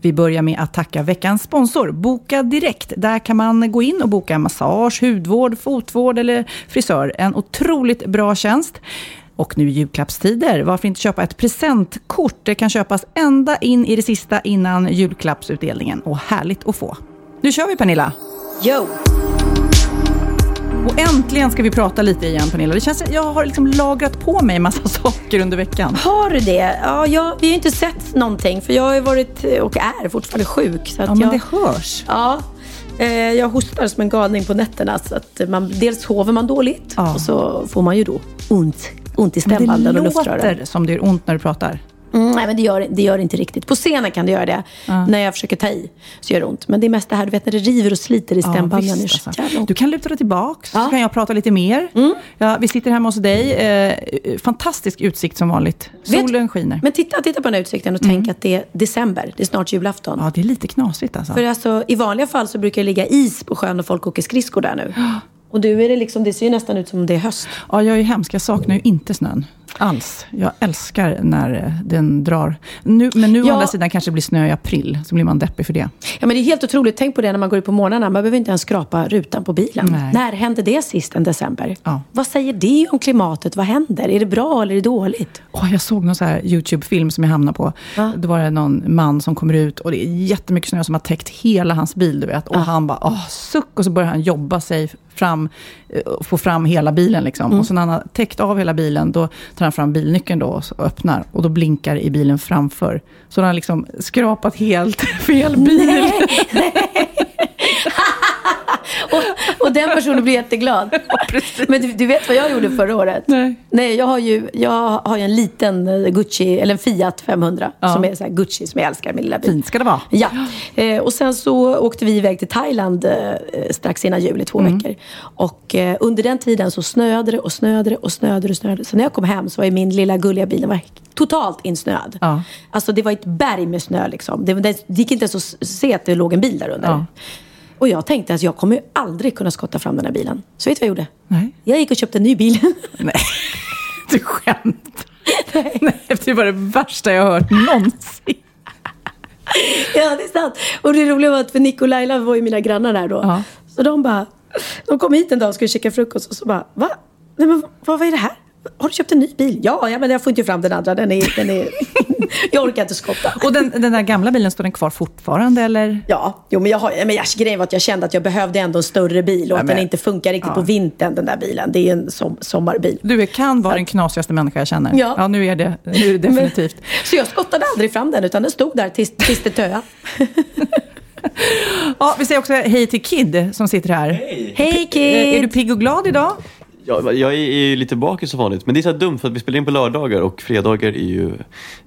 Vi börjar med att tacka veckans sponsor, Boka Direkt. Där kan man gå in och boka massage, hudvård, fotvård eller frisör. En otroligt bra tjänst. Och nu julklappstider, varför inte köpa ett presentkort? Det kan köpas ända in i det sista innan julklappsutdelningen. Och härligt att få. Nu kör vi Pernilla! Yo! Och äntligen ska vi prata lite igen Pernilla. Det känns, jag har liksom lagrat på mig en massa saker under veckan. Har du det? Ja, jag, vi har ju inte sett någonting för jag har varit och är fortfarande sjuk. Så att Ja, men jag, det hörs. Ja, eh, jag hostar som en galning på nätterna. Så att man, dels sover man dåligt Ja. och så får man ju då ont, ont i stämbanden det och luftrören. låter som det gör ont när du pratar. Mm, nej, men det gör, det gör inte riktigt. På scenen kan det göra det. När jag försöker ta i så gör det ont. Men det är mest det här, du vet när det river och sliter i stämbanden. Ja, visst, så alltså. Du kan luta dig tillbaks, så Ja. kan jag prata lite mer. Ja, vi sitter hemma hos dig. Eh, fantastisk utsikt som vanligt. Vet- Solen skiner. Men titta, titta på den här utsikten och tänk att det är december. Det är snart julafton. Ja, det är lite knasigt alltså. För alltså, i vanliga fall så brukar det ligga is på sjön och folk åker skridskor där nu. Och du är det liksom, det ser ju nästan ut som det är höst. Ja, jag är hemsk. Jag saknar ju inte snön. Alls. Jag älskar när eh, den drar. Nu, men nu å Ja. andra sidan kanske det blir snö i april. Så blir man deppig för det. Ja men det är helt otroligt. Tänk på det när man går ut på morgnarna. Man behöver inte ens skrapa rutan på bilen. Nej. När hände det sist än december? Ja. Vad säger det om klimatet? Vad händer? Är det bra eller är det dåligt? Åh, jag såg någon så här YouTube-film som jag hamnade på. Ja. Då var det någon man som kommer ut och det är jättemycket snö som har täckt hela hans bil. Du vet. Och han bara, åh, suck. Och så börjar han jobba sig fram, eh, få fram hela bilen. Liksom. Mm. Och så när han har täckt av hela bilen, då tar han fram bilnyckeln då och öppnar. Och då blinkar i bilen framför. Så han har liksom skrapat helt fel bil och, och den personen blir jätteglad. Men du, du vet vad jag gjorde förra året? Nej. Nej, jag har ju, jag har ju en liten eh, Gucci, eller en Fiat 500. Ja. Som är så Gucci, som jag älskar, min lilla bil. Fint ska det vara. Ja, eh, och sen så åkte vi iväg till Thailand eh, strax innan jul i två Mm. veckor. Och eh, under den tiden så snöade det och snöade det och snöade det och snöade. Så när jag kom hem så var ju min lilla gulliga bil den var totalt insnöad. Ja. Alltså det var ett berg med snö liksom. Det, det, det gick inte ens att se att det låg en bil där under. Ja. Och jag tänkte att jag kommer aldrig kunna skotta fram den här bilen. Så vet du vad jag gjorde? Nej. Jag gick och köpte en ny bil. Nej, du skämt. Nej, det var det värsta jag har hört någonsin. Ja, det är sant. Och det roliga var att för Nick och Laila var ju mina grannar där då. Ja. Så de bara, de kom hit en dag och skulle käka frukost och så bara, va? Nej men vad, vad är det här? Har du köpt en ny bil? Ja, ja men jag får inte fram den andra. Den är, den är... jag orkar inte skotta. Och den, den där gamla bilen, står den kvar fortfarande eller? Ja, jo, men, jag har, men jag, grejen var att jag kände att jag behövde ändå en större bil och Ja, att men- den inte funkar riktigt ja. på vintern den där bilen. Det är en som, sommarbil. Du kan vara den knasigaste människa jag känner. Ja. ja nu, är det, nu är det definitivt. Men, så jag skottade aldrig fram den utan den stod där tills, tills det töade. Ja, vi säger också hej till Kid som sitter här. Hej Kid! Eh, Är du pigg och glad idag? Ja, jag är ju lite bakis som vanligt, men det är så här dumt för att vi spelar in på lördagar och fredagar är ju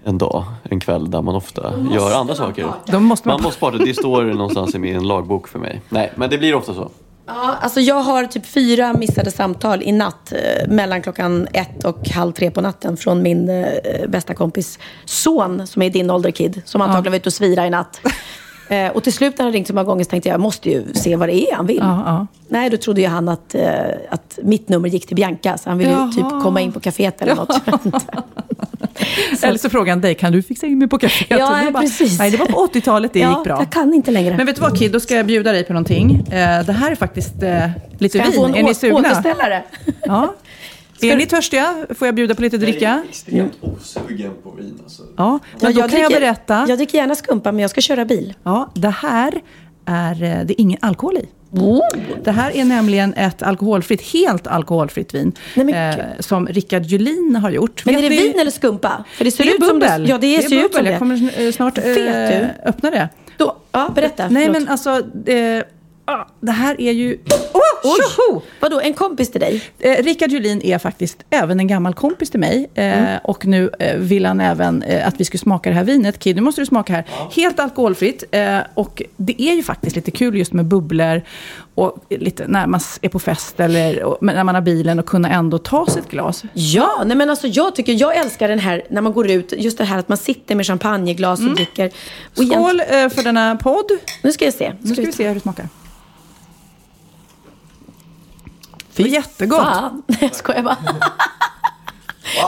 en dag, en kväll där man ofta gör andra saker. Måste man... Man måste parta, det står någonstans i min lagbok för mig. Nej, men det blir ofta så. Ja, alltså jag har typ fyra missade samtal i natt eh, mellan klockan ett och halv tre på natten från min eh, bästa kompis son som är din ålder kid. Som antagligen var ute och svira i natt. Eh, och till slut när han ringt så många gånger så tänkte jag, jag måste ju se vad det är han vill. Ja, ja. Nej, då trodde ju han att, eh, att mitt nummer gick till Bianca. Så han ville ju Jaha. typ komma in på kaféet eller något. Eller så frågar han dig, kan du fixa in mig på kaféet? Ja, du ja, precis. Nej, det var på 80-talet det ja, gick bra. jag kan inte längre. Men vet du vad Kid, då ska jag bjuda dig på någonting. Eh, det här är faktiskt eh, lite Ska jag få vin. en Är ni sugna? återställare? Ja. Är ni törstiga? Får jag bjuda på lite dricka? extremt osugen på vin alltså. Ja, men då kan jag berätta. Jag dricker gärna skumpa, men jag ska köra bil. Ja, det här är, eh, det är ingen alkohol i. Oh. Det här är nämligen ett alkoholfritt, helt alkoholfritt vin. Nej, men eh, som Rickard Julin har gjort. Men är Vet det ni- vin eller skumpa? För det ser Det är ut som det, ja, det, är ser ut som bubbel. det. Jag kommer eh, snart eh, Vet du? öppna det. Då, ja, berätta. Nej, Förlåt. men alltså... Eh, det här är ju... Oh, Oj! Vadå, en kompis till dig? Eh, Rickard Julin är faktiskt även en gammal kompis till mig. Eh, Mm. Och nu eh, vill han även eh, att vi ska smaka det här vinet. Kid, nu måste du smaka här. Helt alkoholfritt. Eh, och det är ju faktiskt lite kul just med bubblor. Och lite när man är på fest eller och, när man har bilen och kunna ändå ta sig ett glas. Ja, nej men alltså jag tycker, jag älskar den här när man går ut, just det här att man sitter med champagneglas och dricker. Och Skål eh, för denna podd. Nu ska jag se. Nu ska vi se hur det smakar. Fy, jättegott. Fan, nej jag skojar bara.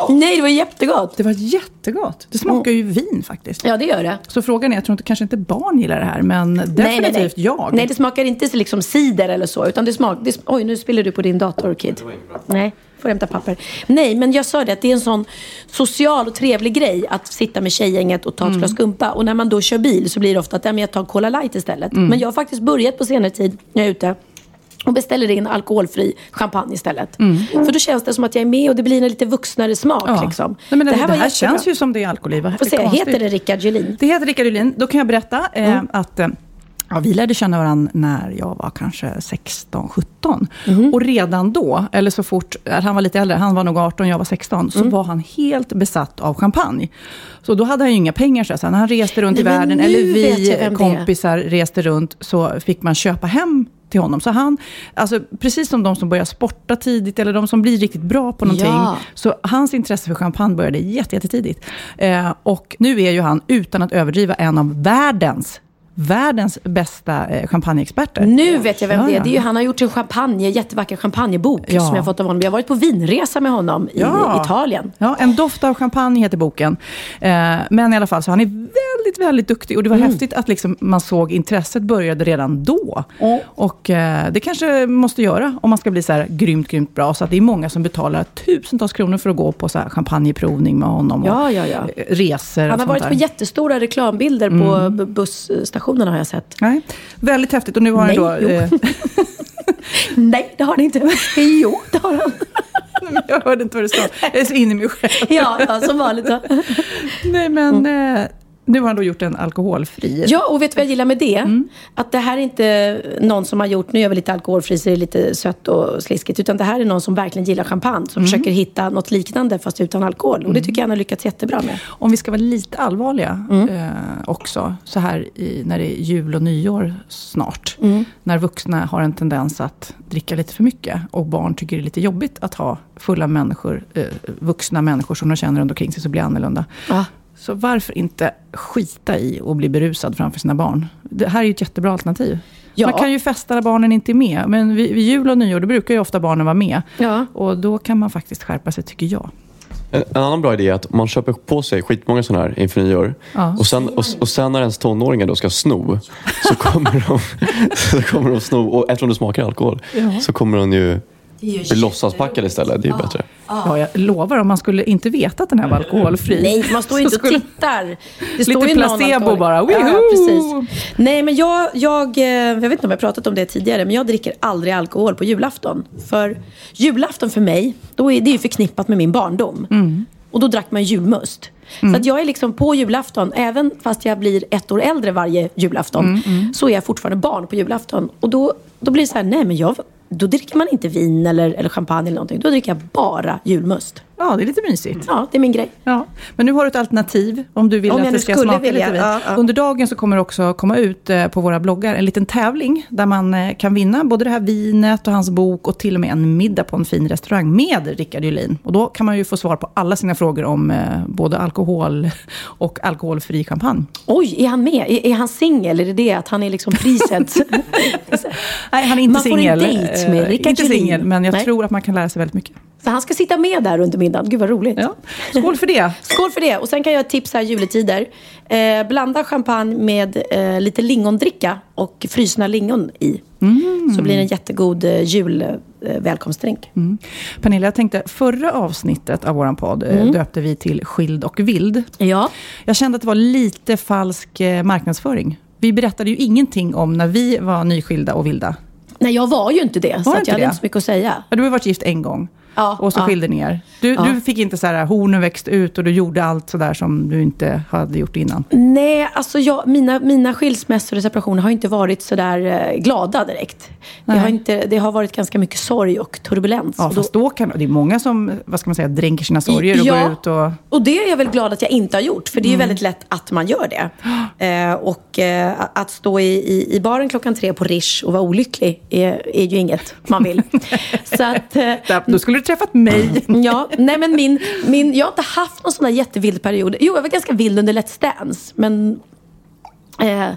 Nej, det var jättegott. Det var jättegott. Det smakar ju vin faktiskt. Ja, det gör det. Så frågan är, jag tror inte, kanske inte barn gillar det här, men definitivt nej, nej, nej. jag. Nej, det smakar inte så liksom cider eller så. Utan det smakar... Det, oj, nu spiller du på din dator, Kid. Nej, får hämta papper. Nej, men jag sa det att det är en sån social och trevlig grej att sitta med tjejgänget och ta ett Mm. glas skumpa. Och när man då kör bil så blir det ofta att ja, men jag tar Cola Light istället. Mm. Men jag har faktiskt börjat på senare tid när jag är ute och beställer in alkoholfri champagne istället. För då känns det som att jag är med och det blir en lite vuxnare smak. Mm. Ja. Liksom. Nej, men det, det här, var jättebra. känns ju som det är alkohol i. Heter det Rickard Julin? Det heter Rickard Julin. Då kan jag berätta eh, Mm. att eh, ja, vi lärde känna varandra när jag var kanske 16, 17. Mm. Och redan då, eller så fort, eh, han var lite äldre, han var nog 18, jag var 16, så Mm. var han helt besatt av champagne. Så då hade han ju inga pengar. Så när han reste runt i Nej, men världen, eller vi kompisar reste runt, så fick man köpa hem till honom. Så han, alltså precis som de som börjar sporta tidigt, eller de som blir riktigt bra på någonting, Ja. så hans intresse för champagne började jätte- jättetidigt. Eh, och nu är ju han, utan att överdriva, en av världens, världens bästa eh, champagneexperter. Nu vet jag vem Ja, det är. Det är ju, han har gjort en champagne, jättevacker champagnebok Ja. som jag fått av honom. Jag har varit på vinresa med honom i Ja. Italien. Ja, En doft av champagne heter boken. Eh, men i alla fall, så han är väldigt, väldigt duktig. Och det var Mm. häftigt att liksom man såg intresset började redan då. Och eh, det kanske måste göra om man ska bli så här grymt, grymt bra. Så att det är många som betalar tusentals kronor för att gå på så här champagneprovning med honom. Ja, och ja, ja. eh, Resor Han har varit. Mm. på jättestora reklambilder på b- busstationerna har jag sett. Nej, väldigt häftigt. Och nu har han Nej, då... jo. Eh, Nej, det har han inte. Jo, det har han. jag hörde inte vad du sa. Jag är så inne i mig själv. Ja, ja som vanligt. då. Nej, men eh, nu har han då gjort en alkoholfri. Ja, och vet du vad jag gillar med det? Mm. Att det här är inte någon som har gjort, nu gör vi lite alkoholfri så det är lite sött och sliskigt. Utan det här är någon som verkligen gillar champagne. Som Mm. försöker hitta något liknande fast utan alkohol. Och det tycker jag han har lyckats jättebra med. Om vi ska vara lite allvarliga Mm. eh, också, så här i, när det är jul och nyår snart. Mm. När vuxna har en tendens att dricka lite för mycket och barn tycker det är lite jobbigt att ha fulla människor, eh, vuxna människor som de känner runt omkring sig så blir annorlunda. Ja. Så varför inte skita i och bli berusad framför sina barn? Det här är ju ett jättebra alternativ. Ja. Man kan ju festa när barnen inte är med. Men vid, vid jul och nyår, då brukar ju ofta barnen vara med. Ja. Och då kan man faktiskt skärpa sig, tycker jag. En, en annan bra idé är att man köper på sig skitmånga sådana här inför nyår. Ja. Och, sen, och, och sen när ens tonåringar då ska sno så kommer de, så kommer de sno. Och eftersom det smakar alkohol så kommer de ju bli låtsaspackade istället. Det är ju bättre. Ja, jag lovar, om man skulle inte veta att den här var alkoholfri. Nej, man står ju inte och skulle- tittar. Det Lite står ju någon placebo bara. Ja, precis. Nej, men jag, jag, eh, jag vet inte om jag har pratat om det tidigare, men jag dricker aldrig alkohol på julafton. För julafton för mig, då är det är ju förknippat med min barndom. Mm. Och då drack man julmust. Så att jag är liksom på julafton, även fast jag blir ett år äldre varje julafton, Mm, så är jag fortfarande barn på julafton. Och då, då blir det så här, nej men jag, då dricker man inte vin eller, eller champagne eller någonting. Då dricker jag bara julmust. Ja, det är lite mysigt. Ja, det är min grej. Ja, men nu har du ett alternativ om du vill Om att det ska smaka vilja, lite vin. ja, ja. Under dagen så kommer det också komma ut eh, på våra bloggar en liten tävling där man eh, kan vinna både det här vinet och hans bok och till och med en middag på en fin restaurang med Rickard Julin. Och då kan man ju få svar på alla sina frågor om eh, både alkohol och alkoholfri champagne. Oj, är han med? Är, är han singel? Är det det att han är liksom priset? Nej, han är inte Man får en singel. dejt med Rickard Inte Julin. singel, men jag Nej. tror att man kan lära sig väldigt mycket. Så han ska sitta med där under middagen. Gud vad roligt. Ja. Skål för det! Skål för det! Och sen kan jag tipsa här juletider. Eh, blanda champagne med eh, lite lingondricka och frysna lingon i. Så blir det en jättegod eh, jul eh. Mm. Pernilla, jag tänkte förra avsnittet av vår podd eh, döpte vi till Skild och vild. Ja. Jag kände att det var lite falsk eh, marknadsföring. Vi berättade ju ingenting om när vi var nyskilda och vilda. Nej, jag var ju inte det. så Var att inte jag hade det? inte så mycket att säga. Ja, du har varit gift en gång. Ja, och så ja. skilde ni er. Du, Ja. du fick inte så här, hornen växt ut och du gjorde allt så där som du inte hade gjort innan. Nej, alltså jag, mina, mina skilsmässor och separationer har inte varit sådär eh, glada direkt. Det har, inte, det har varit ganska mycket sorg och turbulens. Ja, och, fast då kan, det är många som vad ska man säga, dränker sina sorger och går ut och... och det är jag väl glad att jag inte har gjort. För det är Mm. ju väldigt lätt att man gör det. Eh, och eh, att stå i, i, i baren klockan tre på Rish och vara olycklig är, är ju inget man vill. så att, eh, Där, då skulle träffat mig. Ja, nej men min, min, jag har inte haft någon sån där jättevild period. Jo, jag var ganska vild under Let's Dance. Men, eh,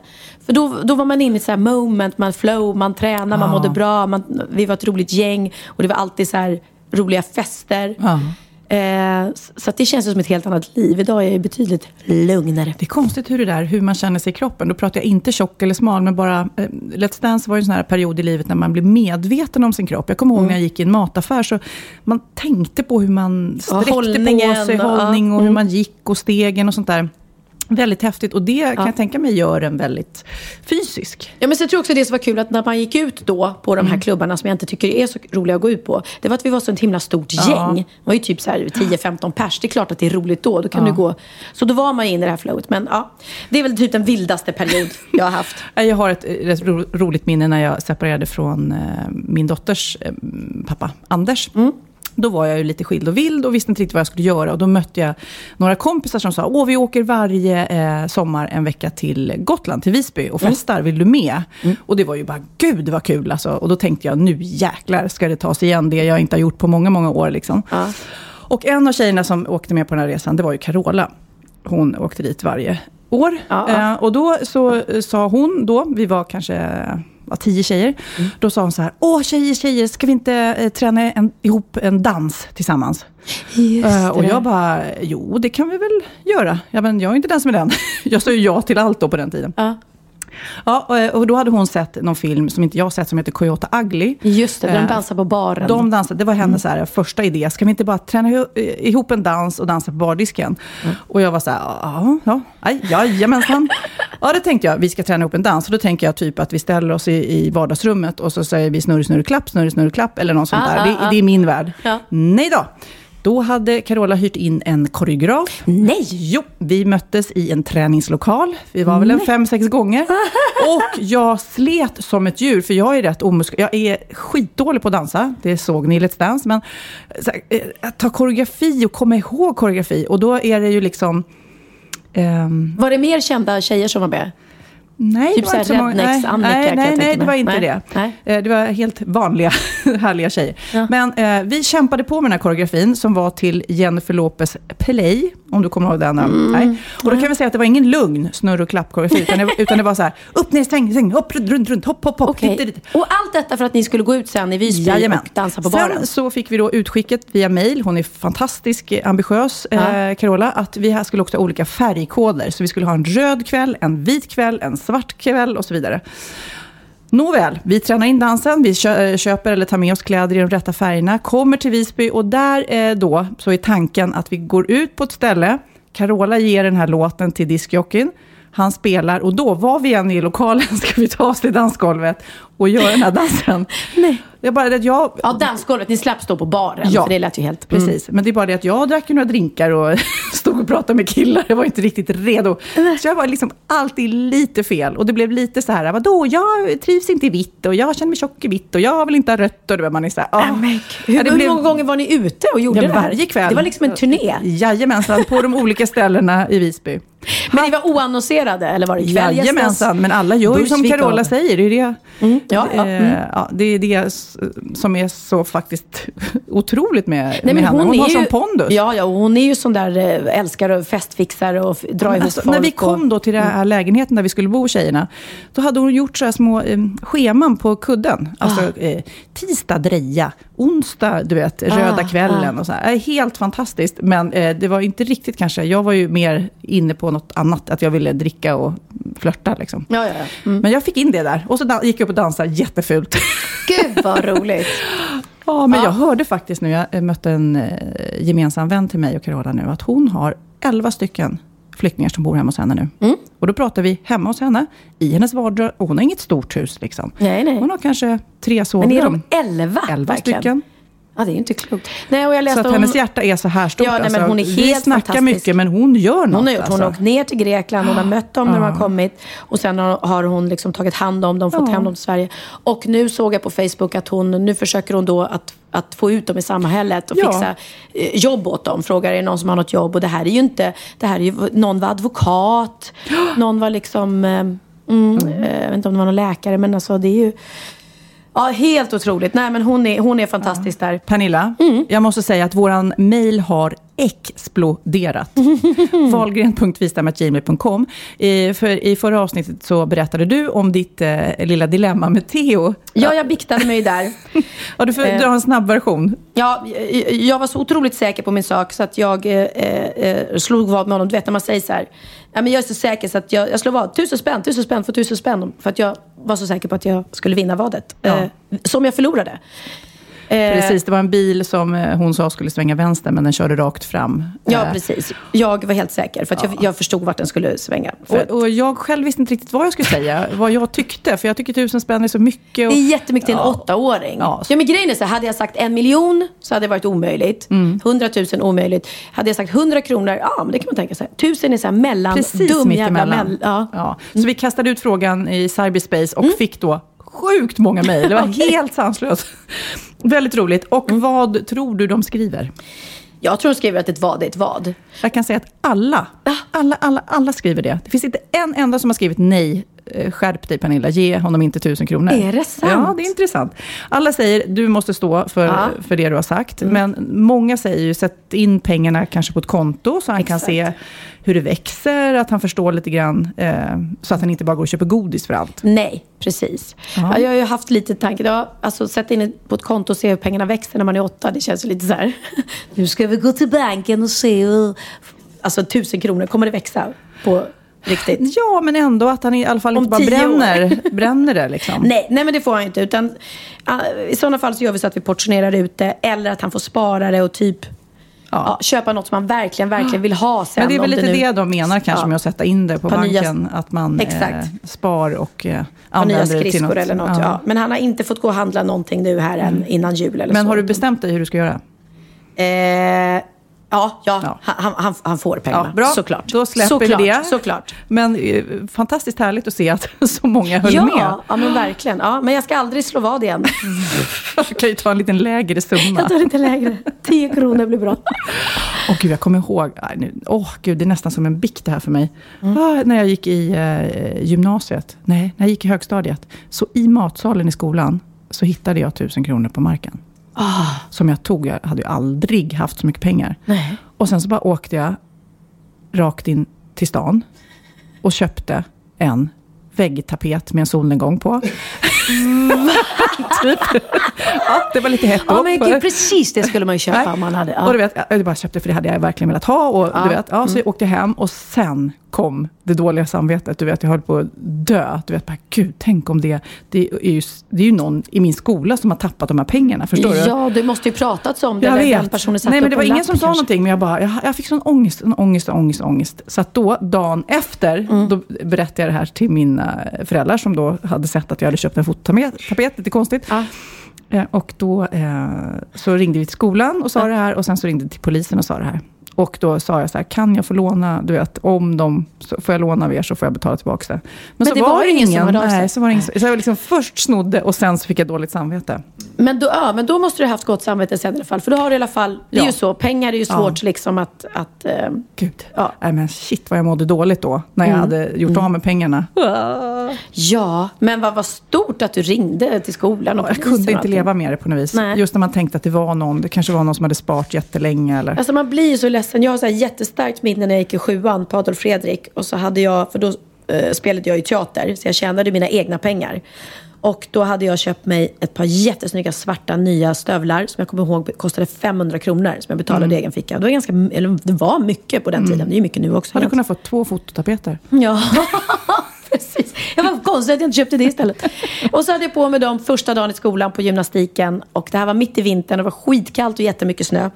för då, då var man inne i så här moment, man flow, man tränade, man Ja. mådde bra. Man, vi var ett roligt gäng och det var alltid så här roliga fester. Ja. Eh, så- det känns som ett helt annat liv. Idag är jag betydligt lugnare. Det är konstigt hur det där, hur man känner sig i kroppen. Då pratar jag inte tjock eller smal, men bara... Eh, Let's Dance var ju en sån här period i livet när man blev medveten om sin kropp. Jag kommer ihåg Mm. när jag gick i en mataffär, så man tänkte på hur man sträckte hållningen på sig, och- hållning och hur mm. man gick och stegen och sånt där. Väldigt häftigt. Och det kan jag tänka mig gör en väldigt fysisk. Ja, men så jag tror också det som var kul att när man gick ut då på de här Mm. klubbarna som jag inte tycker är så roliga att gå ut på. Det var att vi var så ett himla stort Ja. gäng. Det var ju typ så här 10-15 pers. Det är klart att det är roligt då. Då kan Ja. du gå. Så då var man ju inne i det här flowet. Men ja, det är väl typ den vildaste period jag har haft. Jag har ett eh, rätt ro- roligt minne när jag separerade från eh, min dotters eh, pappa, Anders. Då var jag ju lite skild och vild och visste inte riktigt vad jag skulle göra. Och då mötte jag några kompisar som sa, åh vi åker varje eh, sommar en vecka till Gotland, till Visby och festar, vill du med? Och det var ju bara, gud vad kul alltså. Och då tänkte jag, nu jäklar ska det tas igen, det jag inte har gjort på många, många år liksom. Ja. Och en av tjejerna som åkte med på den här resan, det var ju Carola. Hon åkte dit varje år. Ja, ja. Eh, och då så eh, sa hon, då, vi var kanske var tio tjejer, Mm. då sa hon så här, åh tjejer, tjejer, ska vi inte eh, träna en, ihop en dans tillsammans? Eh, och jag bara, jo det kan vi väl göra. Ja, men jag är inte den som är den. jag sa ju ja till allt då på den tiden. Ja. Ja, och, och då hade hon sett någon film som inte jag sett som heter Coyote Ugly. Just det, de Eh, dansar på baren. De dansade, det var hennes så här, första idé. Ska vi inte bara träna eh, ihop en dans och dansa på bardisken? Och jag var så här, ja, ja, aj, jajamensan. ja, det tänkte jag, vi ska träna ihop en dans. Och då tänker jag typ att vi ställer oss i, i vardagsrummet och så säger vi snurr, snurr, klapp, snurr, snurr, klapp eller något sånt Ah, där. ah, Det, ah. det är min värld. Ja. Nej då. Då hade Carola hyrt in en koreograf. Nej! Jo, vi möttes i en träningslokal. Vi var väl en fem, sex gånger. Och jag slet som ett djur, för jag är rätt omusklig. Jag är skitdålig på att dansa, det såg ni i Let's Dance. Men här, eh, att ta koreografi och komma ihåg koreografi. Och då är det ju liksom... ehm, Var det mer kända tjejer som var med? Nej, Typ det var inte så många. Nej, nej, nej, nej, det var inte Nej, det. Eh, Det var helt vanliga, härliga tjejer. Ja. Men eh, vi kämpade på med den här koreografin som var till Jennifer Lopez Play, om du kommer ihåg den. Mm. Nej. Och då kan vi säga att det var ingen lugn snurr och klapp-koreografi, utan, det- utan det var så här, upp, ner, sväng, sväng, hopp, runt, runt, runt, hopp, hopp, hopp, Okej. hit, dit. Och allt detta för att ni skulle gå ut sen i Visby Jajamän. och dansa på baren? Sen så fick vi då utskicket via mail, hon är fantastisk, eh, ambitiös, Ja. eh, Carola, att vi här skulle också ha olika färgkoder. Så vi skulle ha en röd kväll, en vit kväll, en svart kväll och så vidare. Nåväl, vi tränar in dansen, vi eh, köper eller tar med oss kläder i de rätta färgerna, kommer till Visby och där eh, då så är tanken att vi går ut på ett ställe, Carola ger den här låten till diskjockeyn, han spelar och då, var vi än är i lokalen, ska vi ta oss till dansgolvet och göra den här dansen. Nej. Det är bara det att jag... Ja, dansgolvet. Ni slapp stå på baren. Ja. För det lät ju helt... Precis, men det är bara det att jag drack ju några drinkar och stod och pratade med killar. Jag var inte riktigt redo. Så jag var liksom alltid lite fel. Och det blev lite så här, vadå, jag trivs inte i vitt och jag känner mig tjock i vitt och jag vill inte ha rött. Och är man är så här. Mm. Men, hur, Ja, det hur blev- många gånger var ni ute och gjorde Ja, det varje kväll. Det var liksom en turné. Jajamensan, på de olika ställena i Visby. Men ni var oannonserade eller var det kväll? Jajamensan, men alla gör ju som Carola säger. Det är det, Mm, ja, ja, eh, mm. ja, det är det som är så faktiskt otroligt med, Nej, med men henne. Hon, är har ju, sån pondus. Ja, ja, hon är ju sån där eh, älskare och festfixare och f- dra ihop Alltså, folk. när vi kom då till den här lägenheten där vi skulle bo, tjejerna, då hade hon gjort så här små eh, scheman på kudden. Alltså Ah. eh, tisdag dreja, onsdag, du vet, röda Ah, kvällen och så här. Eh, Helt fantastiskt, men eh, det var inte riktigt kanske, jag var ju mer inne på något annat, att jag ville dricka och flörta liksom. Ja, ja, ja. Mm. Men jag fick in det där. Och så gick jag upp och dansade jättefult. Gud vad roligt. Ja, men Ja. jag hörde faktiskt nu, jag eh, mötte en eh, gemensam vän till mig och Carola nu, att hon har 11 stycken flyktingar som bor hemma hos henne nu. Mm. Och då pratar vi hemma hos henne, i hennes vardag. Och hon har inget stort hus liksom. Nej, nej. Hon har kanske tre Men sovrum. är de elva? Elva verkligen? stycken. Ja, det är inte klokt. Nej, och jag Så läste att om... hennes hjärta är så här stort. Ja, nej, men alltså. hon är Vi helt snackar fantastisk. mycket, men hon gör något. Hon har gjort. Hon alltså. har åkt ner till Grekland, hon har mött dem när de har kommit. Och sen har hon liksom tagit hand om dem, fått hem dem till Sverige. Och nu såg jag på Facebook att hon, nu försöker hon då att, att få ut dem i samhället och Ja. fixa eh, jobb åt dem. Frågar är det någon som har något jobb? Och det här är ju inte, det här är ju, någon var advokat, någon var liksom, eh, mm, eh, jag vet inte om det var någon läkare, men alltså det är ju, ja helt otroligt. Nej men hon är, hon är fantastisk där. Pernilla, Mm. jag måste säga att våran mail har exploderat. Wahlgren.vistam.gmail.com. I, för, I förra avsnittet så berättade du om ditt eh, lilla dilemma med Theo. Ja, jag biktade mig där. Ja, du får Eh. dra en snabb version. Ja, jag- jag var så otroligt säker på min sak så att jag eh, eh, slog vad med honom. Du vet när man säger så här. Ja, men jag är så säker så att jag, jag slår vad. Tusen spänn, tusen spänn för tusen spänn. För att jag var så säker på att jag skulle vinna vadet. Ja. Eh, som jag förlorade. Eh, Precis, det var en bil som eh, hon sa skulle svänga vänster, men den körde rakt fram. Ja, Eh, precis. Jag var helt säker för att jag, jag förstod vart den skulle svänga. För att, Och, och jag själv visste inte riktigt vad jag skulle säga, vad jag tyckte. För jag tycker tusen spänn är så mycket. Och, det är jättemycket till en Ja. åttaåring. Ja. Ja. men grejen är så hade jag sagt en miljon så hade det varit omöjligt. Mm. Hundratusen omöjligt. Hade jag sagt hundra kronor, ja men det kan man tänka sig. Tusen är så här mellan, Precis dum jävla emellan. mell- ja. Ja. Så vi kastade ut frågan i cyberspace och fick då sjukt många mejl. Det var helt sanslöst. Väldigt roligt. Och vad tror du de skriver? Jag tror de skriver att ett vad är ett vad. Jag kan säga att alla, alla, alla, alla skriver det. Det finns inte en enda som har skrivit nej. Eh, Skärp dig Pernilla, ge honom inte tusen kronor. Är det sant? Ja, det är intressant. Alla säger du måste stå för, Ja. för det du har sagt. Men många säger ju sätt in pengarna kanske på ett konto så han kan Exakt. se hur det växer, att han förstår lite grann. Eh, så att han inte bara går och köper godis för allt. Nej, precis. Ja. Ja. jag har ju haft lite tanke. Ja, alltså, sätta in på ett konto och se hur pengarna växer när man är åtta. Det känns ju lite så här. Nu ska vi gå till banken och se hur... Alltså tusen kronor, kommer det växa på riktigt? Ja, men ändå att han i alla fall Om inte bara bränner, bränner det. Liksom. Nej, nej, men det får han inte. Utan, I sådana fall så gör vi så att vi portionerar ut det. Eller att han får spara det och typ ja. köpa något som han verkligen, verkligen vill ha sen. Men det är väl lite det, nu- de menar kanske Ja. med att sätta in det på nya- banken. Att man eh, spar och eh, använder det till något. eller något. Ja. Men han har inte fått gå och handla någonting nu här än innan jul eller Men så. har du bestämt dig hur du ska göra? Eh, ja, ja, Ja. Han, han, han får pengarna. Ja, bra. Såklart. Då släpper såklart, det. Såklart. Men eh, fantastiskt härligt att se att så många höll ja, med. ja, men verkligen. Ja, men jag ska aldrig slå vad igen. Du kan ju ta en liten lägre summa. Jag tar lite lägre. 10 kronor blir bra. Åh gud, jag kommer ihåg. Åh gud, det är nästan som en bikt det här för mig. Mm. Ah, när jag gick i eh, gymnasiet, nej, när jag gick i högstadiet. Så i matsalen i skolan så hittade jag tusen kronor på marken. Ah. Som jag tog. Jag hade ju aldrig haft så mycket pengar. Nej. Och sen så bara åkte jag rakt in till stan och köpte en väggtapet med en solnedgång på. typ. ja, det var lite hett Ja, men gud, precis det skulle man ju köpa Nej. om man hade. Ja. Och du vet, jag bara köpte för det hade jag verkligen velat ha. Och, Ja. du vet, ja, så jag åkte hem och sen kom det dåliga samvetet. Du vet, jag höll på att dö. Du vet, bara, gud, tänk om det... Det är, ju, det är ju någon i min skola som har tappat de här pengarna. Förstår du? Ja, du måste ju pratat om det. Jag eller Den vet. personen satt Nej, men det var en ingen som sa kanske. någonting. Men jag, bara, jag, jag fick sån ångest, en ångest, ångest, ångest. Så att då, dagen efter, Mm. då berättade jag det här till mina föräldrar som då hade sett att jag hade köpt en fototapet. Lite konstigt. Ja. Eh, Och då eh, så ringde vi till skolan och sa det här. Och sen så ringde vi till polisen och sa det här. Och då sa jag så här, kan jag få låna, du vet, om de, får jag låna av er så får jag betala tillbaka det. Men, så det var ingen som hörde av sig? nej, så var det ingen så jag liksom först snodde och sen så fick jag dåligt samvete. Men då, ja, men då måste du ha haft gott samvete sen i alla fall. För då har du i alla fall, det är Ja. ju så, pengar är ju Ja. svårt liksom att... att eh, Gud. Ja. Nej, men shit vad jag mådde dåligt då, när Mm. jag hade gjort av med pengarna. ja, men vad var stort att du ringde till skolan och Jag kunde inte leva med det på något vis. Nej. Just när man tänkte att det var någon, det kanske var någon som hade sparat jättelänge. Eller... Alltså man blir ju så ledsen. Jag har så här jättestarkt minne när jag gick i sjuan på Adolf Fredrik. Och så hade jag, för då eh, spelade jag ju teater, så jag tjänade mina egna pengar. Och då hade jag köpt mig ett par jättesnygga svarta nya stövlar som jag kommer ihåg kostade 500 kronor som jag betalade i egen ficka. Det var, ganska, eller det var mycket på den tiden, det är ju mycket nu också. Hade kunnat få två fototapeter. Ja, precis. Jag var konstigt att jag inte köpte det istället. Och så hade jag på mig dem första dagen i skolan på gymnastiken. Och det här var mitt i vintern, det var skitkallt och jättemycket snö.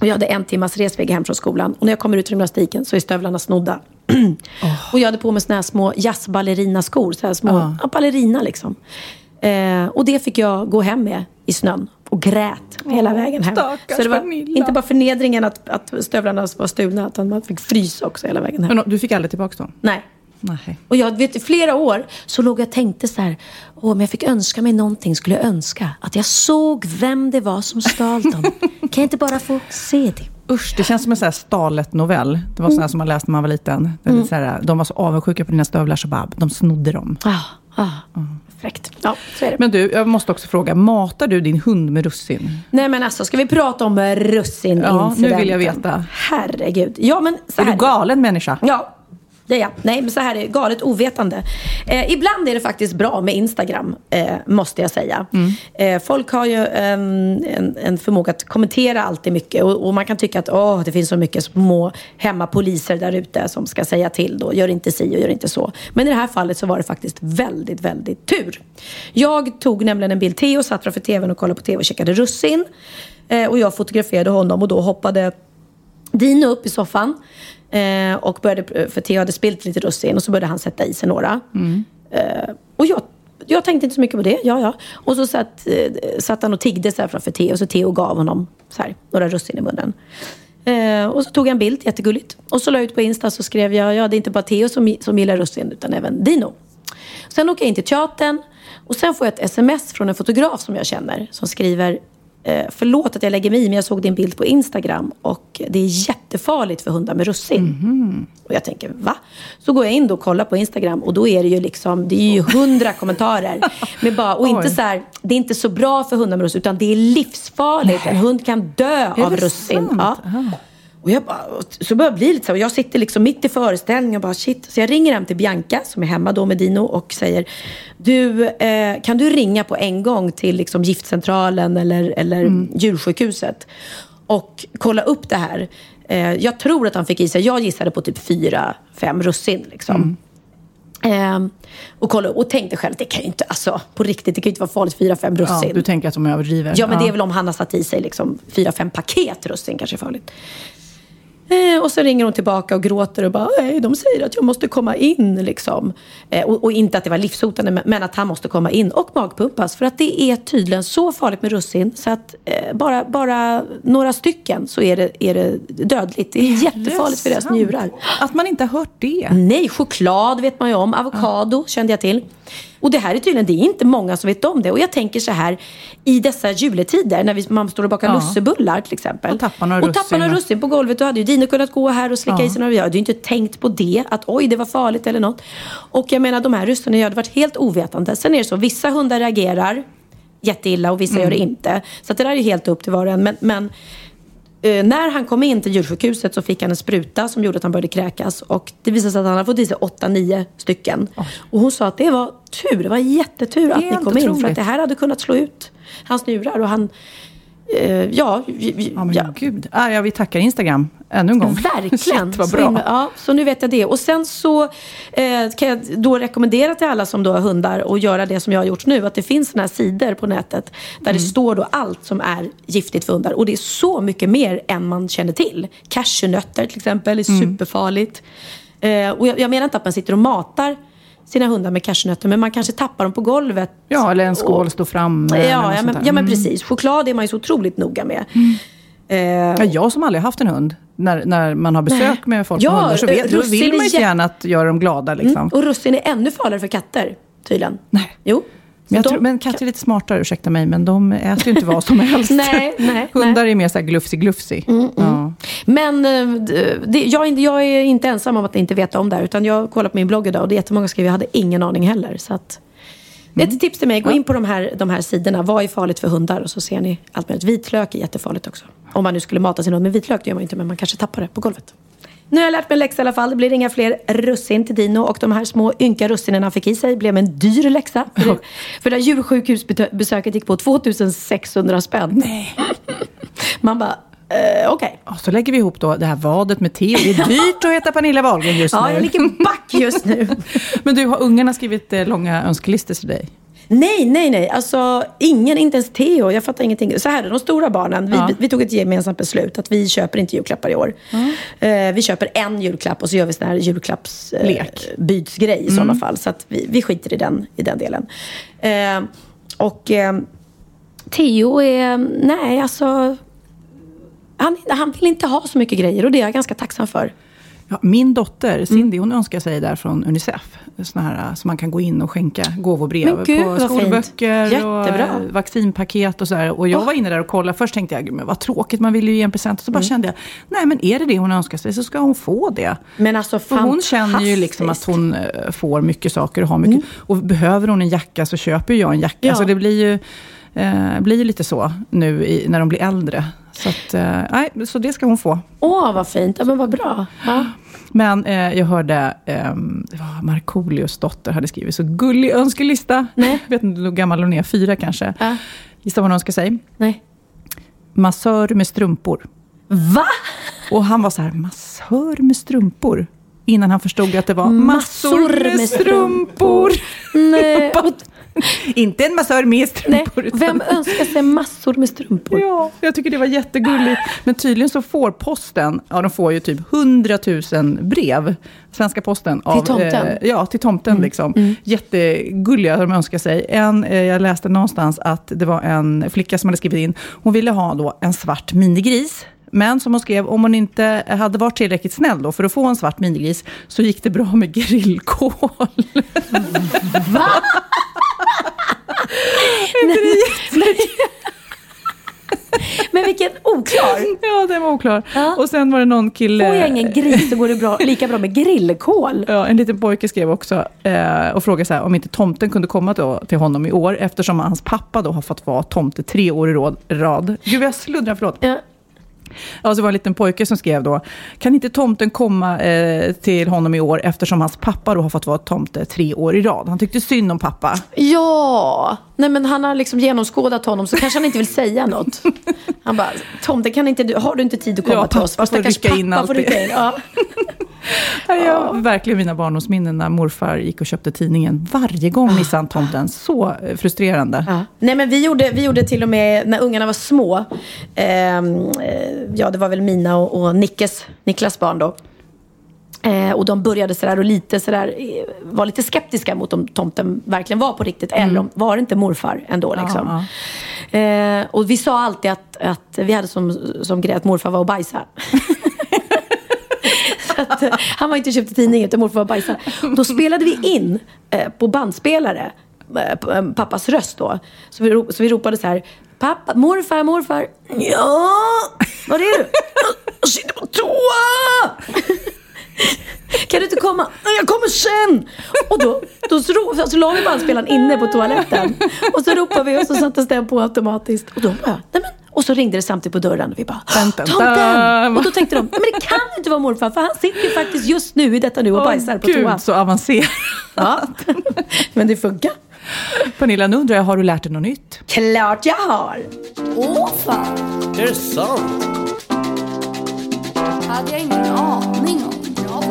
Och jag hade en timmas resväg hem från skolan. Och när jag kommer ut från gymnastiken så är stövlarna snodda. Och jag hade på mig såna här små jazzballerinaskor. Så här små, ja. ballerina liksom. Eh, och det fick jag gå hem med i snön. Och grät hela vägen hem. Så det var Pernilla. inte bara förnedringen att, att stövlarna var stulna, utan man fick frysa också hela vägen hem. Men du fick aldrig tillbaka dem? Nej. Nej. Och jag vet i flera år så låg jag och tänkte så här. Åh, om jag fick önska mig någonting skulle jag önska att jag såg vem det var som stal dem. kan jag inte bara få se det? Usch, det känns som en sån här Stalet-novell. Det var sån här som man läste när man var liten. Det är lite så här, de var så avundsjuka på dina stövlar så bara, de snodde dem. Ah, ah, Fräckt. Ja, så är det. Men du, jag måste också fråga, matar du din hund med russin? Nej men alltså, ska vi prata om russinincidenten? Ja, nu vill jag veta. Herregud. Ja, men så Är här. du galen människa? Ja, är jag. Nej, men så här är det. Galet ovetande. Eh, ibland är det faktiskt bra med Instagram, eh, måste jag säga. Eh, folk har ju en, en, en förmåga att kommentera alltid mycket. Och, och man kan tycka att åh, det finns så mycket små hemmapoliser där ute som ska säga till. Då. Gör inte si och gör inte så. Men i det här fallet så var det faktiskt väldigt, väldigt tur. Jag tog nämligen en bild. Theo satt framför tvn och kollade på tv och checkade russin. Eh, och jag fotograferade honom och då hoppade Dino upp i soffan eh, och började, för Theo hade spilt lite russin och så började han sätta i sig några. Eh, och jag, jag tänkte inte så mycket på det, ja ja. Och så satt, eh, satt han och tiggde så här framför Theo och så Theo gav honom så här, några russin i munnen. Eh, och så tog jag en bild, jättegulligt. Och så la jag ut på Insta så skrev jag, ja det är inte bara Theo som, som gillar russin utan även Dino. Sen åker jag in till teatern och sen får jag ett sms från en fotograf som jag känner som skriver eh, Förlåt att jag lägger mig i men jag såg din bild på Instagram och det är jättefarligt för hundar med russin. Och jag tänker va? Så går jag in och kollar på Instagram och då är det ju liksom, det är ju hundra kommentarer. Med bara, och inte så här, det är inte så bra för hundar med russin utan det är livsfarligt. En hund kan dö Är av russin. Ja. Och jag bara, så börjar jag bli lite så här, jag sitter liksom mitt i föreställningen och bara shit. Så jag ringer hem till Bianca som är hemma då med Dino och säger Du, eh, kan du ringa på en gång till liksom giftcentralen eller, eller djursjukhuset och kolla upp det här. Eh, jag tror att han fick i sig, jag gissade på typ fyra, fem russin liksom. Ehm, och, kolla, och tänkte själv, det kan ju inte, alltså på riktigt, det kan ju inte vara farligt, fyra, fem Ja, russin. du tänker att de överdriver? Ja, men det är väl om han har satt i sig liksom fyra, fem paket russin kanske är farligt. Eh, och så ringer hon tillbaka och gråter och bara, nej, de säger att jag måste komma in liksom. Eh, och, och inte att det var livshotande, men, att han måste komma in och magpumpas. För att det är tydligen så farligt med russin så att eh, bara, bara några stycken så är det, är det dödligt. Det är jättefarligt för deras njurar. Att man inte har hört det. Nej, choklad vet man ju om. Avokado kände jag till. Och det här är tydligen, det är inte många som vet om det. Och jag tänker så här, i dessa juletider när vi, man står och bakar Ja. lussebullar till exempel. Och tappar några och tappar några russin. på golvet. Då hade ju Dino kunnat gå här och slicka Ja. i sig några. Jag hade ju inte tänkt på det, att oj det var farligt eller något. Och jag menar de här russinen, jag hade varit helt ovetande. Sen är det så, vissa hundar reagerar jätteilla och vissa Mm. gör det inte. Så det där är helt upp till var och en. Men, men Eh, när han kom in till djursjukhuset så fick han en spruta som gjorde att han började kräkas. Och det visade sig att han hade fått i sig 8-9 stycken. Och hon sa att det var tur, det var jättetur att ni kom in. För otroligt. att det här hade kunnat slå ut hans njurar. Och han, eh, ja, j- j- Ja, men ja. gud. Ah, ja, vi tackar Instagram ännu en gång. Verkligen. Shit, vad Så, bra. ja, så nu vet jag det. Och sen så eh, kan jag då rekommendera till alla som då har hundar att göra det som jag har gjort nu. Att det finns såna här sidor på nätet där Mm. det står då allt som är giftigt för hundar. Och det är så mycket mer än man känner till. Cashewnötter till exempel är Mm. superfarligt. Eh, och jag, jag menar inte att man sitter och matar sina hundar med cashewnötter. Men man kanske tappar dem på golvet. Ja, eller en skål står fram. Ja, ja, men, ja men Mm. precis. Choklad är man ju så otroligt noga med. Eh, Ja, jag som aldrig haft en hund, när, när man har besök Nej. med folk Ja, med hundar, så vet, då vill man ju gärna att göra dem glada. Liksom. Mm. Och russin är ännu farligare för katter, tydligen. Nej. Jo. Men, Så tror, de- men katter är lite smartare, ursäkta mig, men de äter ju inte vad som helst. Nej, nej, Hundar nej. är mer så här glufsig-glufsig. Ja. Men eh, det, jag, är inte- jag är inte ensam om att inte veta om det här. Utan jag kollar på min blogg idag och det är jättemånga som skriver jag hade ingen aning heller. Så att, är ett tips till mig. Gå in på de här, de här sidorna. Vad är farligt för hundar? Och så ser ni allt möjligt. Vitlök är jättefarligt också. Om man nu skulle mata sin hund med vitlök, det gör man inte. Men man kanske tappar det på golvet. Nu har jag lärt mig en läxa i alla fall. Det blir inga fler russin till Dino. Och de här små ynka russinen han fick i sig blev en dyr läxa. För, för det här djursjukhusbesöket gick på 2600 spänn. Nej. Man bara, eh, okej. Och så lägger vi ihop då det här vadet med te. Det är dyrt att heta Pernilla Wahlgren just Ja, nu. jag ligger back just nu. Men du, har ungarna skrivit eh, långa önskelistor till dig? Nej, nej, nej. Alltså ingen, inte ens Theo. Jag fattar ingenting. Så här är de stora barnen. Vi, Ja. vi tog ett gemensamt beslut att vi köper inte julklappar i år. Eh, vi köper en julklapp och så gör vi sån här julklappsbytsgrej Lek. eh, i sådana fall. Så att vi, vi skiter i den, i den delen. Eh, och eh, Theo är, nej alltså. Han, han vill inte ha så mycket grejer och det är jag ganska tacksam för. Ja, min dotter Mm. Cindy, hon önskar sig där från Unicef. Såna här, så man kan gå in och skänka gåvobrev Men gud, på vad fint. skolböcker och Jättebra. eh, vaccinpaket och så här. Och jag var inne där och kollade. Först tänkte jag, "Gud, men vad tråkigt, man vill ju ge en present. Och så bara Mm. kände jag, nej men är det det hon önskar sig så ska hon få det. Men alltså För hon känner ju liksom att. Mm. hon eh, får mycket saker och har mycket. Och behöver hon en jacka så köper jag en jacka. Ja. Så det blir ju, eh, blir ju lite så nu i, när de blir äldre. Så, att, eh, nej, så det ska hon få. Åh, vad fint. Ja, men vad bra. Ja. Men eh, jag hörde, det var Markoolios dotter hade skrivit så gullig önskelista. Nej. Jag vet inte hur gammal hon är, fyra kanske. Ja. Gissa vad hon önskar sig? Nej. Massör med strumpor. Va? Och han var så här, massör med strumpor? Innan han förstod att det var massor med strumpor. Nej. Inte en massör med Nej. strumpor. utan- Vem önskar sig massor med strumpor? Ja, jag tycker det var jättegulligt. Men tydligen så får posten, ja de får ju typ 100 000 brev, Svenska posten. Av, tomten? Mm. Eh, ja, till tomten liksom. Jättegulliga de önskar sig. En, eh, jag läste någonstans att det var en flicka som hade skrivit in, hon ville ha då en svart minigris. Men som hon skrev, om hon inte hade varit tillräckligt snäll då för att få en svart minigris, så gick det bra med grillkol. Men vilken oklar. ja, den var oklar. Ja. Och sen var det någon kille... Får jag ingen gris så går det bra, lika bra med grillkol. Ja, en liten pojke skrev också eh, och frågade så här, om inte tomten kunde komma då till honom i år, eftersom hans pappa då har fått vara tomte tre år i rad. Gud, jag sluddrar, förlåt. Ja. Ja, så var det en liten pojke som skrev då, kan inte tomten komma eh, till honom i år, eftersom hans pappa då har fått vara tomte tre år i rad. Han tyckte synd om pappa. ja, nej men han har liksom genomskådat honom så kanske han inte vill säga något. Han bara, Tomte kan inte du, har du inte tid att komma Ja, till oss? pappa får rycka in pappa alltid. rycka in. Ja. Ja, jag har verkligen mina barndomsminnen när morfar gick och köpte tidningen. Varje gång missade han tomten. Så eh, frustrerande. Ja. Nej men vi gjorde, vi gjorde till och med när ungarna var små. ehm, eh, ja det var väl mina och, och Nickes, Niklas barn då. Eh, och de började sådär och lite sådär, eh, var lite skeptiska mot om tomten verkligen var på riktigt. Eller om, var det inte morfar ändå liksom. Eh, och vi sa alltid att, att vi hade som, som grej att morfar var och bajsa. Så att, eh, han var inte köpt i tidningen utan morfar var och bajsa. Och då spelade vi in eh, på bandspelare eh, pappas röst då. Så vi, så vi ropade så här. Pappa, morfar, morfar. Ja, var är du? Jag sitter på toa! Kan du inte komma? Jag kommer sen! Och då, då så, så la vi bandspelaren inne på toaletten. Och så ropade vi och så sattes den på automatiskt. Och då bara, nej men. Och så ringde det samtidigt på dörren och vi bara, tomten! Och då tänkte de, nej men det kan inte vara morfar för han sitter ju faktiskt just nu i detta nu och bajsar på Gud, toa. så avancerat. Ja. Men det funkar. Pernilla, nu undrar jag, har du lärt dig något nytt? Klart jag har! Åh fan! Är det sant? hade jag ingen aning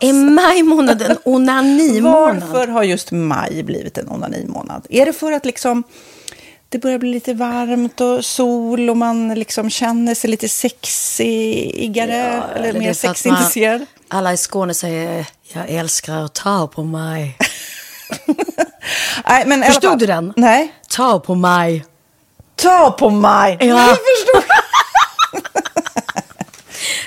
Är maj månad en onanimånad? Varför har just maj blivit en onanimånad? Är det för att liksom det börjar bli lite varmt och sol och man liksom känner sig lite sexigare Ja, eller, mer sexintresserad? man- Alla i Skåne säger jag älskar att ta på mig. Nej, men alla Förstod du den? Nej. Ta på mig. Ta på mig! Ja. Jag förstår.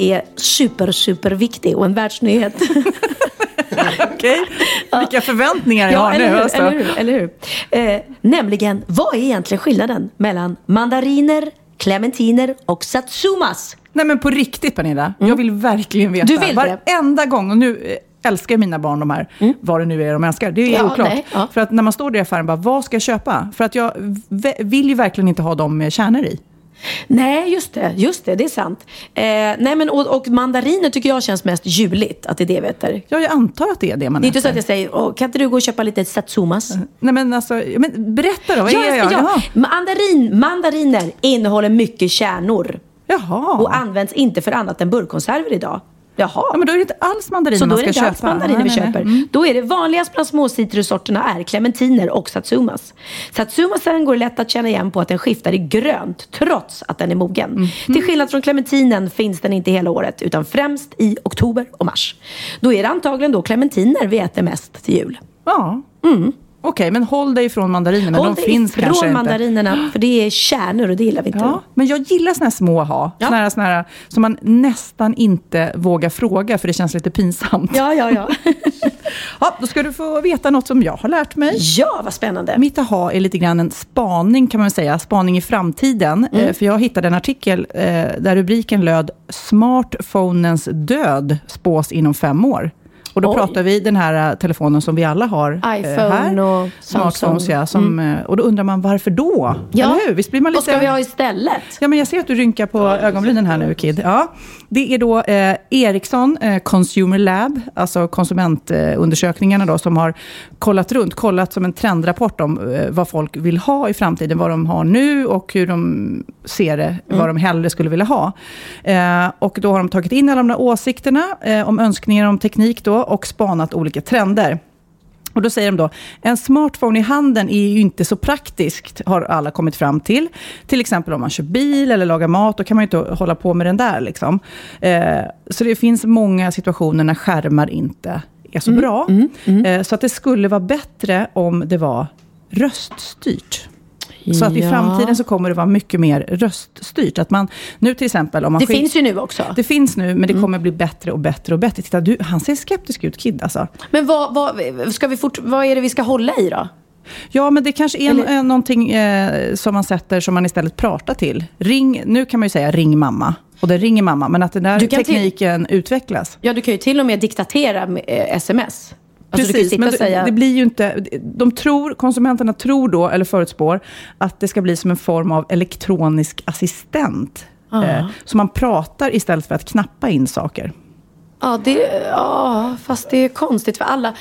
är super, super viktig och en världsnyhet. Okej, vilka förväntningar jag ja, har eller nu. Hur, alltså. eller hur? Eller hur? Eh, nämligen, vad är egentligen skillnaden mellan mandariner, clementiner och satsumas? Nej men på riktigt Pernilla, mm. jag vill verkligen veta. Du vill Varenda gång, och nu eh, älskar mina barn de här, mm. vad det nu är de älskar. Det är ja, oklart. Nej, ja. För att när man står där i affären, bara, vad ska jag köpa? För att jag vill ju verkligen inte ha dem med kärnor i. Nej, just det. Just det, det är sant. Eh, nej, men, och, och mandariner tycker jag känns mest juligt. Att det är det vi äter. Ja, jag antar att det är det man Det är inte så att jag säger, kan inte du gå och köpa lite satsumas? Nej, men alltså, men berätta då. Vad ja, är jag? Ja. Mandarin, mandariner innehåller mycket kärnor. Jaha. Och används inte för annat än burkkonserver idag. Jaha. Ja, men då är det inte alls mandariner man ska köpa. Så då är det inte alls mandariner vi köper. Mm. Då är det vanligast bland småcitrussorterna är clementiner och satsumas. Satsumasen går lätt att känna igen på att den skiftar i grönt trots att den är mogen. Mm. Till skillnad från clementinen finns den inte hela året utan främst i oktober och mars. Då är det antagligen då clementiner vi äter mest till jul. Ja. Mm. Okej, men håll dig ifrån mandarinerna. Håll de dig finns ifrån kanske inte. mandarinerna, för det är kärnor och det gillar vi inte. Ja, men jag gillar såna här små ha. Ja. Såna här, såna här, som man nästan inte vågar fråga för det känns lite pinsamt. Ja, ja, ja. Ja, då ska du få veta något som jag har lärt mig. ja, vad spännande. Mitt aha är lite grann en spaning kan man säga, spaning i framtiden. Mm. Eh, För jag hittade en artikel eh, där rubriken löd Smartphonens död spås inom fem år. Och då Oj. pratar vi den här eh, telefonen som vi alla har eh, iPhone här. och Smartphones, Samsung. Mm. ja. Som, eh, Och då undrar man varför då? Ja. Eller hur? Visst blir man Vad lite... ska vi ha istället? Ja, men jag ser att du rynkar på ögonbrynen här nu, Kid. Ja, det är då eh, Ericsson eh, Consumer Lab, alltså konsumentundersökningarna då, som har kollat runt, kollat som en trendrapport om eh, vad folk vill ha i framtiden, vad de har nu och hur de ser det, vad de hellre skulle vilja ha. Och då har de tagit in alla de där åsikterna om önskningar om teknik då och spanat olika trender. Och då säger de då, en smartphone i handen är ju inte så praktiskt, har alla kommit fram till. Till exempel om man kör bil eller lagar mat, då kan man ju inte hålla på med den där. Liksom. Eh, så det finns många situationer när skärmar inte är så bra. Eh, så att det skulle vara bättre om det var röststyrt. Så att i Ja. framtiden så kommer det vara mycket mer röststyrt. Att man, nu till exempel om man Det skick- finns ju nu också. det finns nu, men det kommer bli bättre och bättre och bättre. Titta, du, han ser skeptisk ut, Kid. Alltså. Men vad, vad, ska vi fort, vad är det vi ska hålla i då? Ja, men det kanske är Eller- Eller... någonting eh, som man sätter som man istället pratar till. Ring, nu kan man ju säga ring mamma. Och det ringer mamma, men att den där kan till- tekniken utvecklas. Ja, du kan ju till och med diktatera eh, sms. Alltså, Precis, men säga... det blir ju inte... De tror, konsumenterna tror då, eller förutspår, att det ska bli som en form av elektronisk assistent. Ah. Eh, så man pratar istället för att knappa in saker. Ja, det, ja, fast det är konstigt för alla.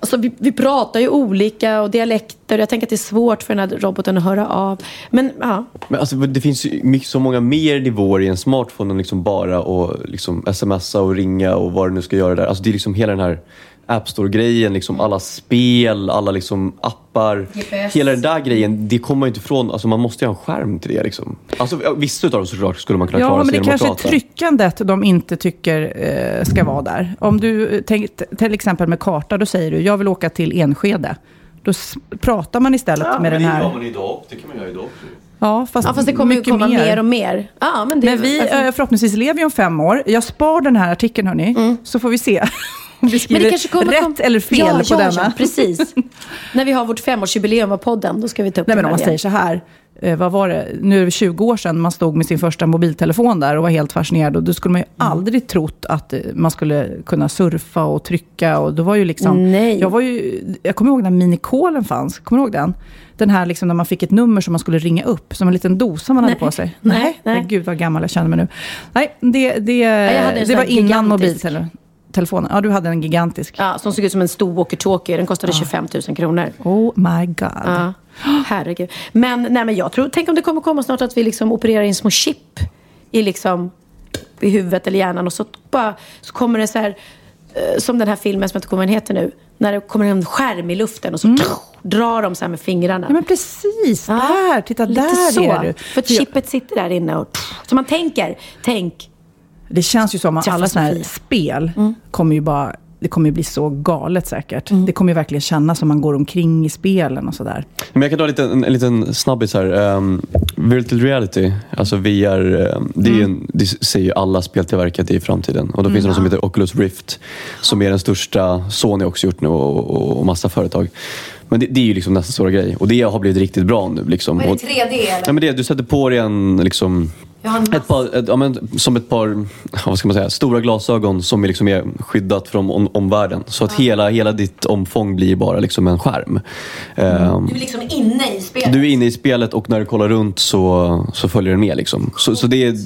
Alltså, vi, vi pratar ju olika och dialekter. Jag tänker att det är svårt för den här roboten att höra av. Men ja, Men alltså, det finns ju mycket, så många mer nivåer i en smartphone än liksom bara att liksom smsa och ringa och vad du nu ska göra där. Alltså, det är liksom hela den här App Store-grejen, liksom alla spel, alla liksom appar. GPS. Hela den där grejen, det kommer man ju inte ifrån. Alltså, man måste ju ha en skärm till det. Liksom. Alltså, ja, vissa utav dem såklart skulle man kunna klara Ja, men sig det genom att kanske är tryckandet de inte tycker eh, ska vara där. Om du, eh, tänk, till exempel med karta, då säger du, jag vill åka till Enskede. Då pratar man istället med den här... man idag. Det kan man göra idag. Ja, fast, ja, fast det kommer ju mycket komma mer. och mer. Ja, men det, Men vi alltså- eh, förhoppningsvis lever ju om fem år. Jag spar den här artikeln, hörni, så får vi se vi. Men skriver det kanske kommer rätt eller fel ja, på ja, denna. Ja, precis. När vi har vårt femårsjubileum av podden, då ska vi ta upp Nej, men om man säger så här, eh, vad var det, nu är det 20 år sedan man stod med sin första mobiltelefon där och var helt fascinerad. Och då skulle man ju Mm. aldrig trott att eh, man skulle kunna surfa och trycka. Och då var ju liksom, Nej. Jag, var ju, jag kommer ihåg när minikolen fanns, kommer du ihåg den? Den här liksom när man fick ett nummer som man skulle ringa upp, som en liten dosa man hade Nej. på sig. Nej, Nej, nej. Gud vad gammal jag känner mig nu. Nej, det, det, hade en det var innan gigantisk. Mobiltelefonen. Ja, du hade en gigantisk. Ja, som såg ut som en stor walkie-talkie. Den kostade 25 000 kronor. Oh my god. Ja. Herregud. Men, nej, men jag tror, tänk om det kommer komma snart att vi liksom opererar in små chip i, liksom, i huvudet eller hjärnan och så, bara, så kommer det så här, eh, som den här filmen som jag inte kommer ihåg heter nu, när det kommer en skärm i luften och så drar de så här med fingrarna. Mm. Ja, men precis. Ja, där, titta Lite där så. är du. För För jag- chippet sitter där inne och... Så man tänker, tänk. Det känns ju som att alla sådana här spel kommer ju bara... Det kommer ju bli så galet säkert. Mm. Det kommer ju verkligen kännas som man går omkring i spelen och sådär. Men jag kan dra en liten, en, en liten snabbis här. Um, virtual reality, alltså VR, um, det, är ju en, det säger ju alla speltillverkare i framtiden. Och då finns det något som heter Oculus Rift, som är den största. Sony har också gjort nu och, och, och massa företag. Men det, det är ju liksom nästa stora grej. Och det har blivit riktigt bra nu. Liksom. Och- 3D eller? Ja, men det, du sätter på dig en, liksom, ett par, ett, ja, men, som ett par vad ska man säga, stora glasögon som är, liksom är skyddat från om, omvärlden. Så att hela, hela ditt omfång blir bara liksom en skärm. Ehm, Du är liksom inne i spelet. du är inne i spelet och när du kollar runt så, så följer den med. Liksom. Så, så det är,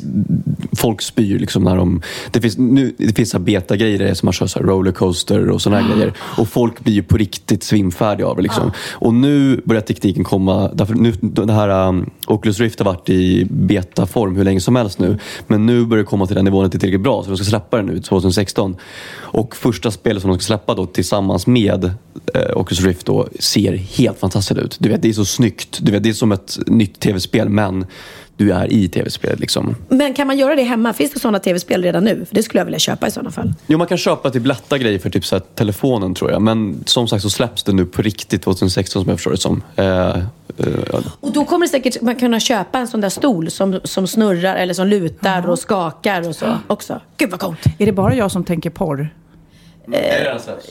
folk spyr liksom när de... Det finns, nu, det finns så beta-grejer som man kör så rollercoaster och såna här grejer. Och folk blir ju på riktigt svimfärdiga av det. Liksom. Och nu börjar tekniken komma... Därför nu, det här um, Oculus Rift har varit i betaform länge som helst nu. Men nu börjar det komma till den nivån att det är tillräckligt bra. Så de ska släppa den nu 2016. Och första spelet som de ska släppa då tillsammans med eh, Oculus Rift då, ser helt fantastiskt ut. Du vet, det är så snyggt. Du vet, det är som ett nytt tv-spel men du är i tv-spelet. Liksom. Men kan man göra det hemma? Finns det sådana tv-spel redan nu? För det skulle jag vilja köpa i sådana fall. Jo, man kan köpa typ lätta grejer för typ så här, telefonen tror jag. Men som sagt så släpps det nu på riktigt 2016 som jag förstår det som. Eh, eh, Och då kommer det säkert man kunna köpa en sån där stol som, som snurrar eller som lutar och skakar och så också. Gud vad coolt. Är det bara jag som tänker porr?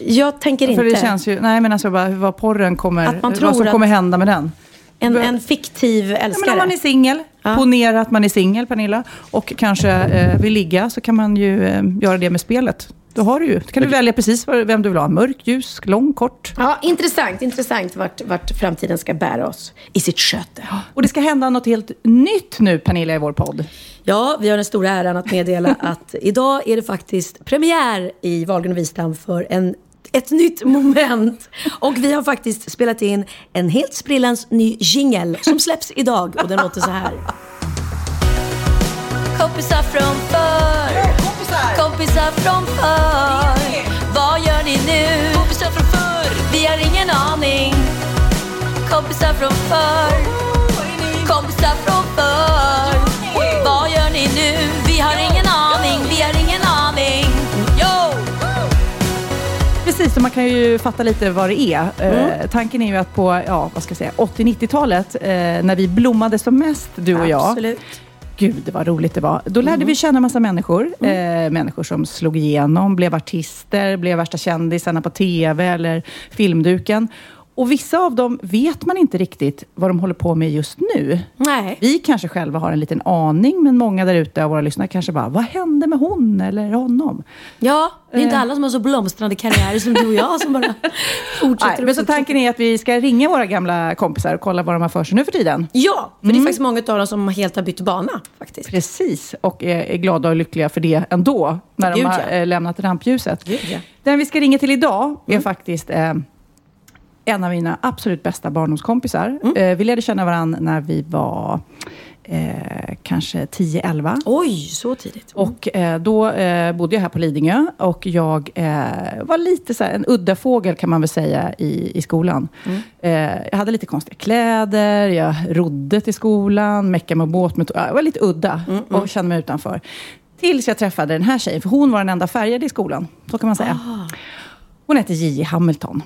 Jag tänker inte. För det känns ju, nej men alltså bara vad porren kommer, Att man tror vad som att- kommer hända med den. En, en fiktiv Ja, älskare. men om man är singel, Ja. ponera att man är singel Pernilla, och kanske eh, vill ligga, så kan man ju eh, göra det med spelet. Då har du ju, då kan du välja precis vem du vill ha. Mörk, ljus, lång, kort. Ja, intressant. Intressant vart, vart framtiden ska bära oss i sitt sköte. Och det ska hända något helt nytt nu Pernilla i vår podd. Ja, vi har den stora äran att meddela att idag är det faktiskt premiär i Wahlgren och Wistam för en, ett nytt moment. Och vi har faktiskt spelat in en helt sprillans ny jingle som släpps idag och den låter så här. Kompisar från förr, kompisar från förr. Vad gör ni nu? Kompisar från förr, vi har ingen aning. Kompisar från förr, kompisar från förr. Vad gör ni nu? Vi har ingen aning, Precis, så man kan ju fatta lite vad det är. Eh, tanken är ju att på ja, vad ska jag säga, 80-90-talet, eh, när vi blommade som mest, du och jag. Absolut. Gud, vad roligt det var. Då lärde vi känna massa människor. Eh, människor som slog igenom, blev artister, blev värsta kändisarna på TV eller filmduken. Och vissa av dem vet man inte riktigt vad de håller på med just nu. Nej. Vi kanske själva har en liten aning, men många där ute av våra lyssnare kanske bara, vad hände med hon eller honom? Ja, det är inte alla som har så blomstrande karriärer som du och jag som bara fortsätter. Nej, men så tanken är att vi ska ringa våra gamla kompisar och kolla vad de har för sig nu för tiden. Ja, för det är faktiskt många av dem som helt har bytt bana faktiskt. Precis, och är, glada och lyckliga för det ändå, när de Gud, har ja. eh, lämnat rampljuset. Gud, ja. Den vi ska ringa till idag är faktiskt eh, en av mina absolut bästa barndomskompisar. Eh, vi lärde känna varandra när vi var eh, kanske 10-11. Oj, så tidigt. Och eh, då eh, bodde jag här på Lidingö och jag eh, var lite så här, en udda fågel kan man väl säga i, i skolan. Eh, jag hade lite konstiga kläder, jag rodde till skolan, meckade med båt. Med, jag var lite udda och kände mig utanför. Tills jag träffade den här tjejen, för hon var den enda färgade i skolan. Så kan man säga. Hon heter Gigi Hamilton.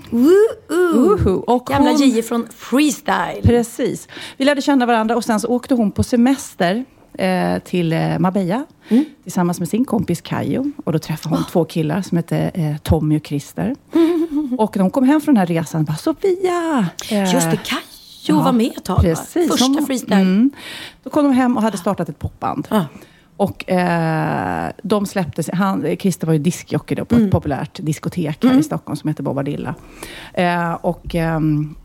Uhu. Och Gamla hon- Gigi från Freestyle. Precis. Vi lärde känna varandra och sen så åkte hon på semester eh, till eh, Marbella tillsammans med sin kompis Kajo. Och då träffade hon två killar som hette eh, Tommy och Christer. Och när hon kom hem från den här resan, bara Sofia! Eh, Just det, Kajo var med ett tag? Precis. Första freestyle. Mm. Då kom de hem och hade startat ett popband. Ah. Och eh, de släppte sig, han, Christer var ju diskjockey då på Mm. ett populärt diskotek här i Stockholm som heter Bobadilla. Eh, och ehm,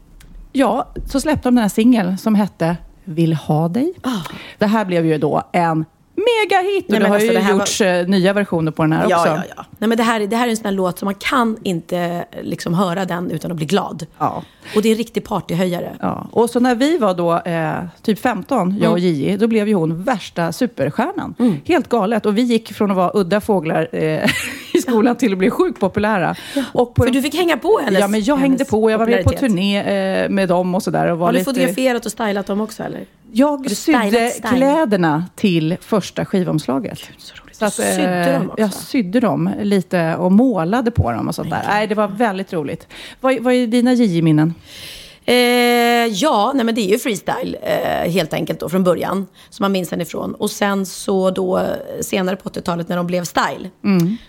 ja, så släppte de den här singeln som hette Vill ha dig. Det här blev ju då en megahit. Och Nej, det har alltså, ju det gjorts eh, nya versioner på den här Ja, också. ja, ja. Nej, men det, här, är- det här är en sån här låt som man kan inte liksom, höra den utan att bli glad. Ja. Och det är en riktig partyhöjare. Ja. Och så när vi var då eh, typ 15, jag och Gigi, då blev ju hon värsta superstjärnan. Helt galet. Och vi gick från att vara udda fåglar eh, i skolan till att bli sjukt populära. Och För du fick hänga på hennes Ja, men jag hängde på. Jag var med på turné eh, med dem och sådär. var Har du lite- fotograferat och stylat dem också eller? Jag du sydde kläderna till första skivomslaget. så roligt. Så att, sydde eh, dem också? Jag sydde dem lite och målade på dem och sånt där. Nej, det var väldigt roligt. Vad, vad är dina Gigi-minnen? Eh, ja, nej men det är ju freestyle eh, helt enkelt då från början. Som man minns henne ifrån. Och sen så då senare på 80-talet när de blev style.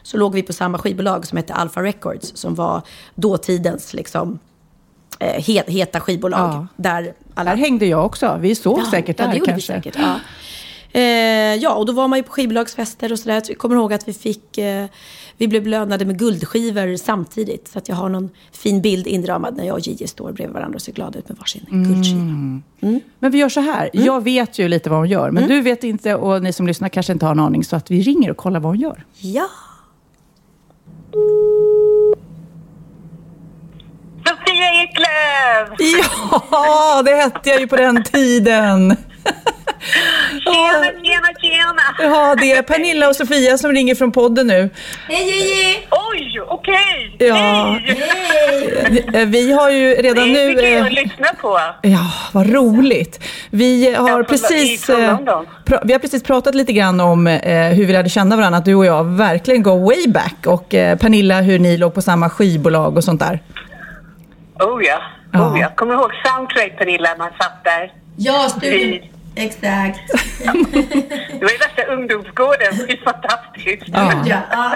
Så låg vi på samma skivbolag som hette Alpha Records. Som var dåtidens liksom het, heta skivbolag. Ja. Där alla... Där hängde jag också. Vi såg säkert ja, där kanske. Säkert, ja. Eh, ja, och då var man ju på skivbolagsfester och sådär. Så Jag kommer ihåg att vi fick, eh, vi blev belönade med guldskivor samtidigt. Så att jag har någon fin bild inramad när jag och Gigi står bredvid varandra och ser glada ut med varsin Mm. guldskiva. Men vi gör så här. Mm. Jag vet ju lite vad hon gör, men du vet inte och ni som lyssnar kanske inte har en aning, så att vi ringer och kollar vad hon gör. Ja. Sofia Eklöf! Ja, det hette jag ju på den tiden. Tjena, tjena, tjena! Ja, det är Pernilla och Sofia som ringer från podden nu. Hej, hej, hej! Oj, okej! Ja. Hej! Eh, Vi har ju redan Det nu... fick jag eh, lyssna på. Ja, vad roligt. Vi har, precis, eh, pra- vi har precis pratat lite grann om eh, hur vi lärde känna varandra, att du och jag verkligen går way back. Och eh, Pernilla, hur ni låg på samma skivbolag och sånt där. Oh ja. Oh, ja. Kommer du ihåg Soundtrack, Pernilla, man satt där? Ja, studion. Exakt. Det var ju värsta ungdomsgården. Det är fantastiskt. Ja. Ja. ja.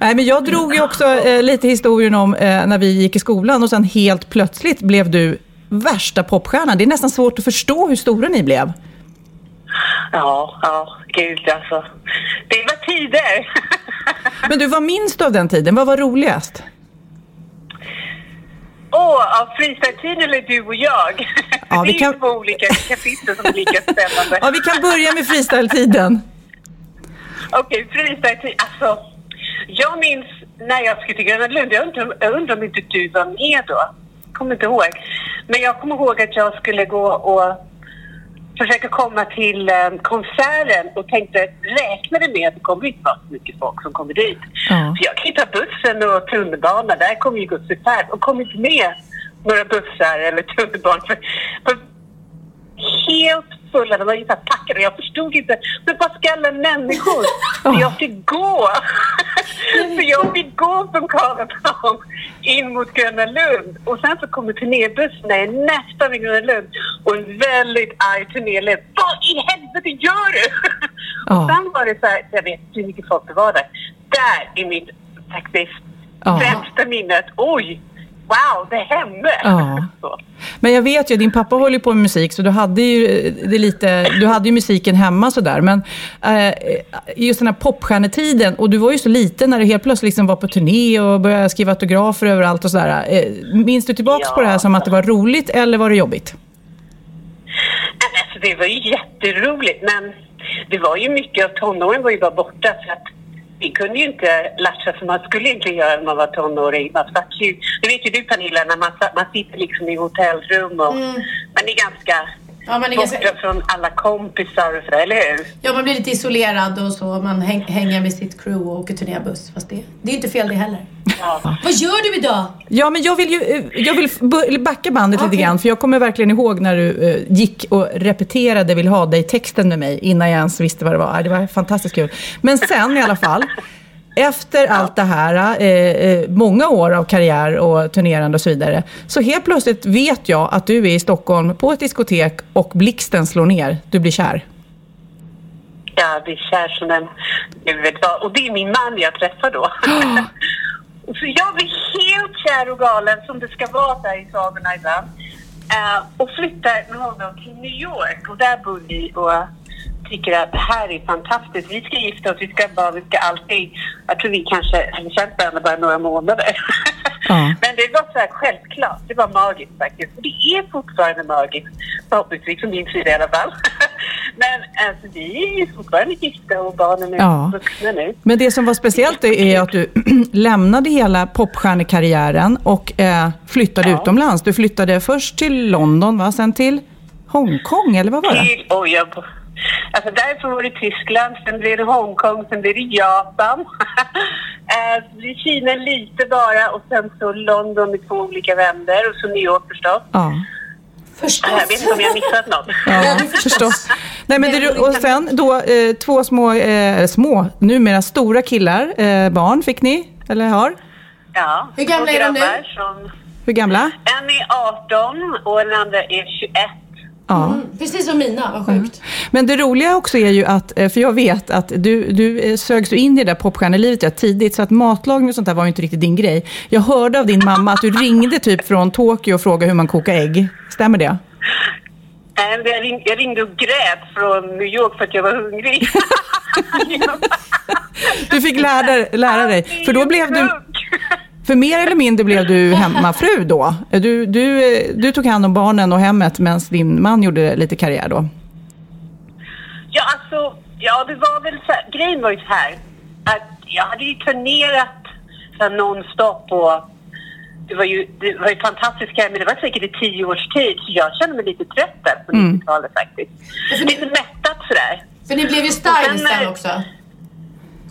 Nej, men jag drog ju också eh, lite historien om eh, när vi gick i skolan och sen helt plötsligt blev du värsta popstjärnan. Det är nästan svårt att förstå hur stora ni blev. Ja, ja, gud alltså. Det var tider. Men du, vad minns du av den tiden? Vad var roligast? Åh, av freestyle-tiden eller du och jag? Ja, det vi är kan- två olika kapitel som är lika spännande. Ja, vi kan börja med freestyle-tiden. Okej, freestyle-tid. Alltså, jag minns när jag skulle till Gröna Lund. Jag undrar, jag undrar om inte du var med då. Kommer inte ihåg. Men jag kommer ihåg att jag skulle gå och försöka komma till eh, konserten och tänkte, räknade med att det kommer inte vara så mycket folk som kommer dit. Ja. För jag kan ju ta bussen och tunnelbana, där kommer ju Guds färd och kom inte med några bussar eller tunnelbanor. Helt fulla, de var ju så packade. Jag förstod inte. Men vad alla människor? Så jag fick gå. Så jag fick gå från Karlaplan in mot Gröna Lund. Och sen så kommer turnébussen när jag är nästan vid Gröna Lund. Och en väldigt arg turnéledare. Vad i helvete gör du? Och sen var det så här, jag vet inte hur mycket folk det var där. Där är mitt faktiskt Ja. främsta minnet. Oj! Wow, det hände! Ja. Så. Men jag vet ju, din pappa håller ju på med musik, så du hade ju, det lite, du hade ju musiken hemma sådär. Men eh, just den här popstjärnetiden, och du var ju så liten när du helt plötsligt liksom var på turné och började skriva autografer överallt och sådär. Eh, minns du tillbaks Ja. på det här som att det var roligt eller var det jobbigt? Alltså, det var ju jätteroligt, men det var ju mycket av tonåren var ju bara borta för att vi kunde ju inte latcha som man skulle egentligen göra när man var tonåring. Man satt ju, det vet ju du Pernilla, när man, man sitter liksom i hotellrum och man är ganska Ja, man är ganska- från alla kompisar och sådär, eller hur? ja, man blir lite isolerad och så. Man häng, hänger med sitt crew och åker turnébuss. Fast det, det är inte fel det heller. Ja. Vad gör du idag? Ja, men jag vill ju eh, jag vill backa bandet lite Okej. grann, för jag kommer verkligen ihåg när du eh, gick och repeterade Vill ha dig-texten med mig, innan jag ens visste vad det var. Det var fantastiskt kul. Men sen i alla fall, efter allt det här, eh, eh, många år av karriär och turnerande och så vidare, så helt plötsligt vet jag att du är i Stockholm på ett diskotek och blixten slår ner. Du blir kär. Jag blir kär som en... Vad, och det är min man jag träffar då. så jag blir helt kär och galen som det ska vara där i sagorna ibland. Eh, och flyttar med honom till New York och där bor vi och tycker att det här är fantastiskt. Vi ska gifta oss, vi ska bara, vi ska allting. Jag tror vi kanske har känt varandra bara några månader. Ja. Men det var så här självklart. Det var magiskt faktiskt. Och det är fortfarande magiskt. Förhoppningsvis från min sida i alla fall. Men alltså, vi är ju fortfarande gifta och barnen är Ja. vuxna nu. Men det som var speciellt är att du lämnade hela popstjärnekarriären och eh, flyttade Ja. utomlands. Du flyttade först till London, va? sen till Hongkong, eller vad var det? Till, oj, jag, alltså därifrån var det Tyskland, sen blev det Hongkong, sen blev det Japan. eh, så blev Kina lite bara och sen så London i två olika vändor och så New York förstås. Ja. Förstås. Jag vet inte om jag har missat något. Ja, förstås. Nej, men det, och sen då eh, två små, eh, små, numera stora killar, eh, barn fick ni, eller har? Ja. Hur gamla är de nu? Som, Hur gamla? en är 18 och den andra är 21. Ja. Mm, precis som mina, vad sjukt. Men det roliga också är ju att, eh, för jag vet att du, du eh, sögs in i det där popstjärnelivet rätt tidigt, så att matlagning och sånt där var ju inte riktigt din grej. Jag hörde av din mamma att du ringde typ från Tokyo och frågade hur man kokar ägg. Stämmer det? Nej, men Jag ringde, jag ringde och grät från New York för att jag var hungrig. Du fick lära, lära dig, för då blev du... För mer eller mindre blev du hemmafru då. Du, du, du tog hand om barnen och hemmet medan din man gjorde lite karriär då. Ja, alltså, ja, det var väl så här, grejen var ju så här att jag hade ju turnerat så här nonstop och det var ju, det var ju fantastiskt men det var säkert i tio års tid så jag kände mig lite trött där på 90-talet faktiskt. Lite mättat sådär. För ni blev ju sen, sen eh, också.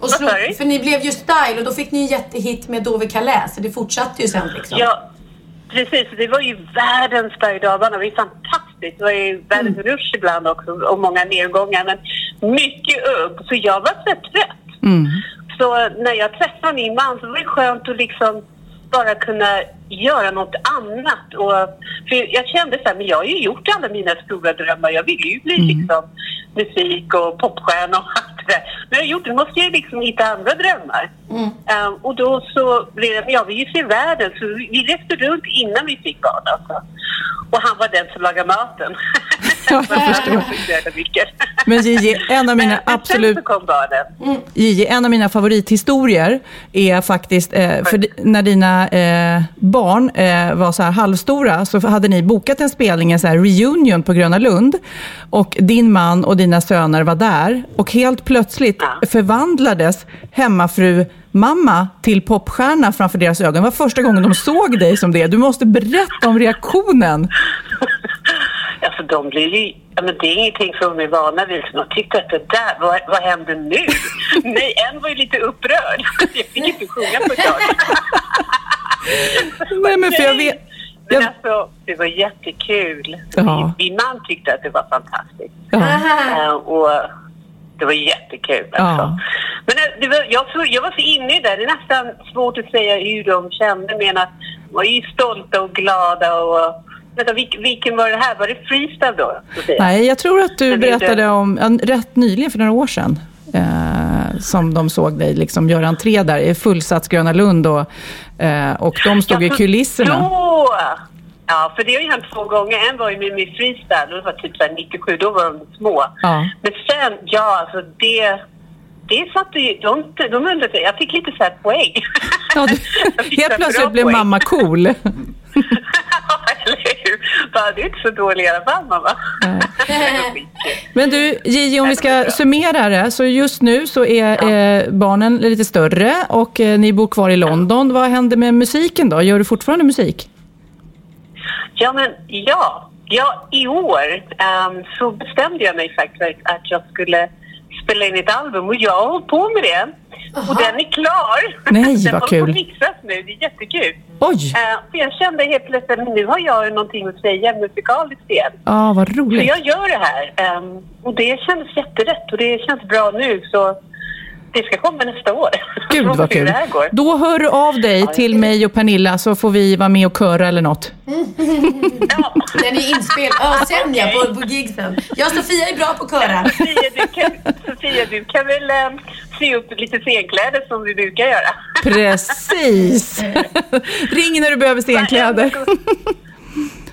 Och slog, för ni blev ju style och då fick ni en jättehit med Dove Calais. Så det fortsatte ju sen liksom. Ja, precis. Det var ju världens berg Det var ju fantastiskt. Det var ju världens Mm. rush ibland också och många nedgångar. Men mycket upp. Så jag var så trött. Så när jag träffade min man så var det skönt att liksom bara kunna göra något annat. Och, för jag kände så här, men jag har ju gjort alla mina stora drömmar. Jag vill ju bli liksom musik och popstjärna och allt det där. Men jag det, måste jag liksom hitta andra drömmar. Um, och då så blev det, ja vi vill se världen. Så vi vi reste runt innan vi fick barn alltså. Och han var den som lagade maten. Ja, jag förstår. Men Gigi, en av mina absolut... barnen. Gigi, en av mina favorithistorier är faktiskt, eh, för när dina eh, barn eh, var så här halvstora så hade ni bokat en spelning, en så här reunion på Gröna Lund. Och din man och dina söner var där. Och helt plötsligt Ja. förvandlades hemmafru mamma till popstjärna framför deras ögon. Det var första gången de såg dig som det. Du måste berätta om reaktionen. Alltså de blir ju, ja, men det är ingenting som de är vana vid. Så de tyckte att det där, vad, vad händer nu? Nej, en var ju lite upprörd. Jag fick inte sjunga på ett tag. Nej, men för jag vet... Men alltså, det var jättekul. Ja. Min, min man tyckte att det var fantastiskt. ja. Eh, och det var jättekul alltså. Ja. Men eh, det var, jag, så, jag var så inne i det. Det är nästan svårt att säga hur de kände. Men att de var ju stolta och glada. Och, vänta, vilk, vilken var det här? Var det freestyle då? Nej, jag tror att du berättade om, rätt nyligen, för några år sedan, eh, som de såg dig liksom göra entré där i fullsatt Gröna Lund och, eh, och de stod i Ja, för kulisserna. Då, ja, för det har ju hänt två gånger. En var ju med min freestyle. Det var typ så här 97. Då var de små. Ja. Men sen, ja alltså det... Det satte ju... De, de undrade, jag fick lite så här poäng. Ja, du, Jag helt plötsligt blev poäng. mamma cool. Bara, det är inte så dålig i alla fall, mamma. Men du, Gigi, om vi ska summera det, så just nu så är eh, barnen lite större och eh, ni bor kvar i London. Vad händer med musiken då? Gör du fortfarande musik? Ja, men ja. Ja, i år ehm, så bestämde jag mig faktiskt att jag skulle spela in ett album och jag har hållit på med det. Och den är klar. Nej, den vad kul. att mixas nu. Det är jättekul. Oj! Eh, för jag kände helt plötsligt att nu har jag ju någonting att säga musikaliskt igen. Ja, vad Så roligt. jag gör det här. ehm, och det känns jätterätt och det känns bra nu. Så det ska komma nästa år. Gud vad kul. Då hör du av dig till mig och Pernilla så får vi vara med och köra eller något. Ja. Den är inspelad. Ja, sen ja, på, på gigsen. Jag och Sofia är bra på att köra. Sofia, du kan, Sofia, du kan väl um, sy upp lite scenkläder som du brukar göra? Precis! Ring när du behöver scenkläder.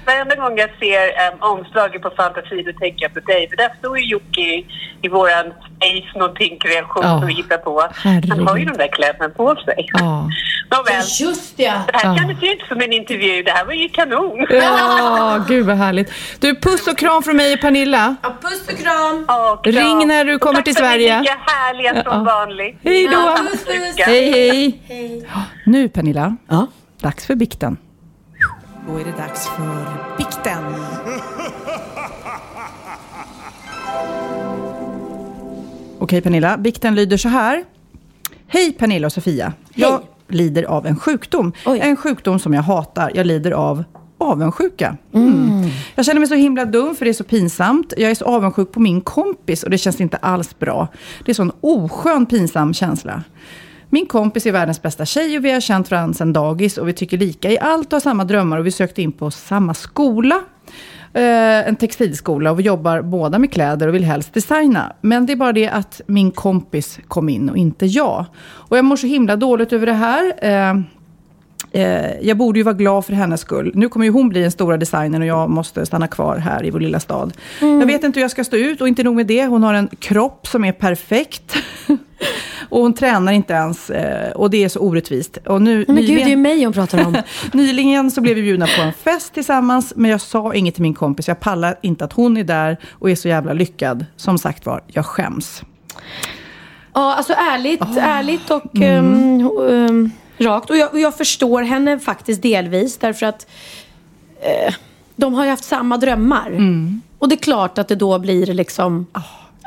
Varenda gång jag ser um, omslaget på fantasi då tänker jag på dig. För där står ju Jocke i, i våran Ace någonting kreation Ja, som vi hittar på. herregud. Han har ju de där kläderna på sig. Ja. Nåväl, Just det. det här kändes ju inte som en intervju. Det här var ju kanon. Ja, gud vad härligt. Du, puss och kram från mig och Pernilla. Ja, puss och kram. Ja, kram. Ring när du kommer till tack för att ni Sverige. härliga som Ja. vanligt. Hej då. Ja, Puss, puss. Hej, hej. Ja, Nu Pernilla, Ja. dags för bikten. Då är det dags för bikten. Okej Pernilla, bikten lyder så här. Hej Pernilla och Sofia. Jag lider av en sjukdom. Oj. En sjukdom som jag hatar. Jag lider av avundsjuka. Mm. Jag känner mig så himla dum för det är så pinsamt. Jag är så avundsjuk på min kompis och det känns inte alls bra. Det är så en oskön pinsam känsla. Min kompis är världens bästa tjej och vi har känt varandra sedan dagis och vi tycker lika i allt och har samma drömmar och vi sökte in på samma skola. Eh, en textilskola och vi jobbar båda med kläder och vill helst designa. Men det är bara det att min kompis kom in och inte jag. Och jag mår så himla dåligt över det här. Eh, Eh, Eh, jag borde ju vara glad för hennes skull. Nu kommer ju hon bli den stora designern och jag måste stanna kvar här i vår lilla stad. Jag vet inte hur jag ska stå ut och inte nog med det. Hon har en kropp som är perfekt. och hon tränar inte ens och och det är så orättvist. Och nu, Men gud, det är ju nyligen, mig hon pratar om. nyligen så blev vi bjudna på en fest tillsammans, men jag sa inget till min kompis. Jag pallar inte att hon är där och är så jävla lyckad. Som sagt var, jag skäms. Ja, alltså ärligt, ärligt och ehm, ehm, rakt. Och jag, och jag förstår henne faktiskt delvis därför att eh, de har ju haft samma drömmar. Och det är klart att det då blir liksom...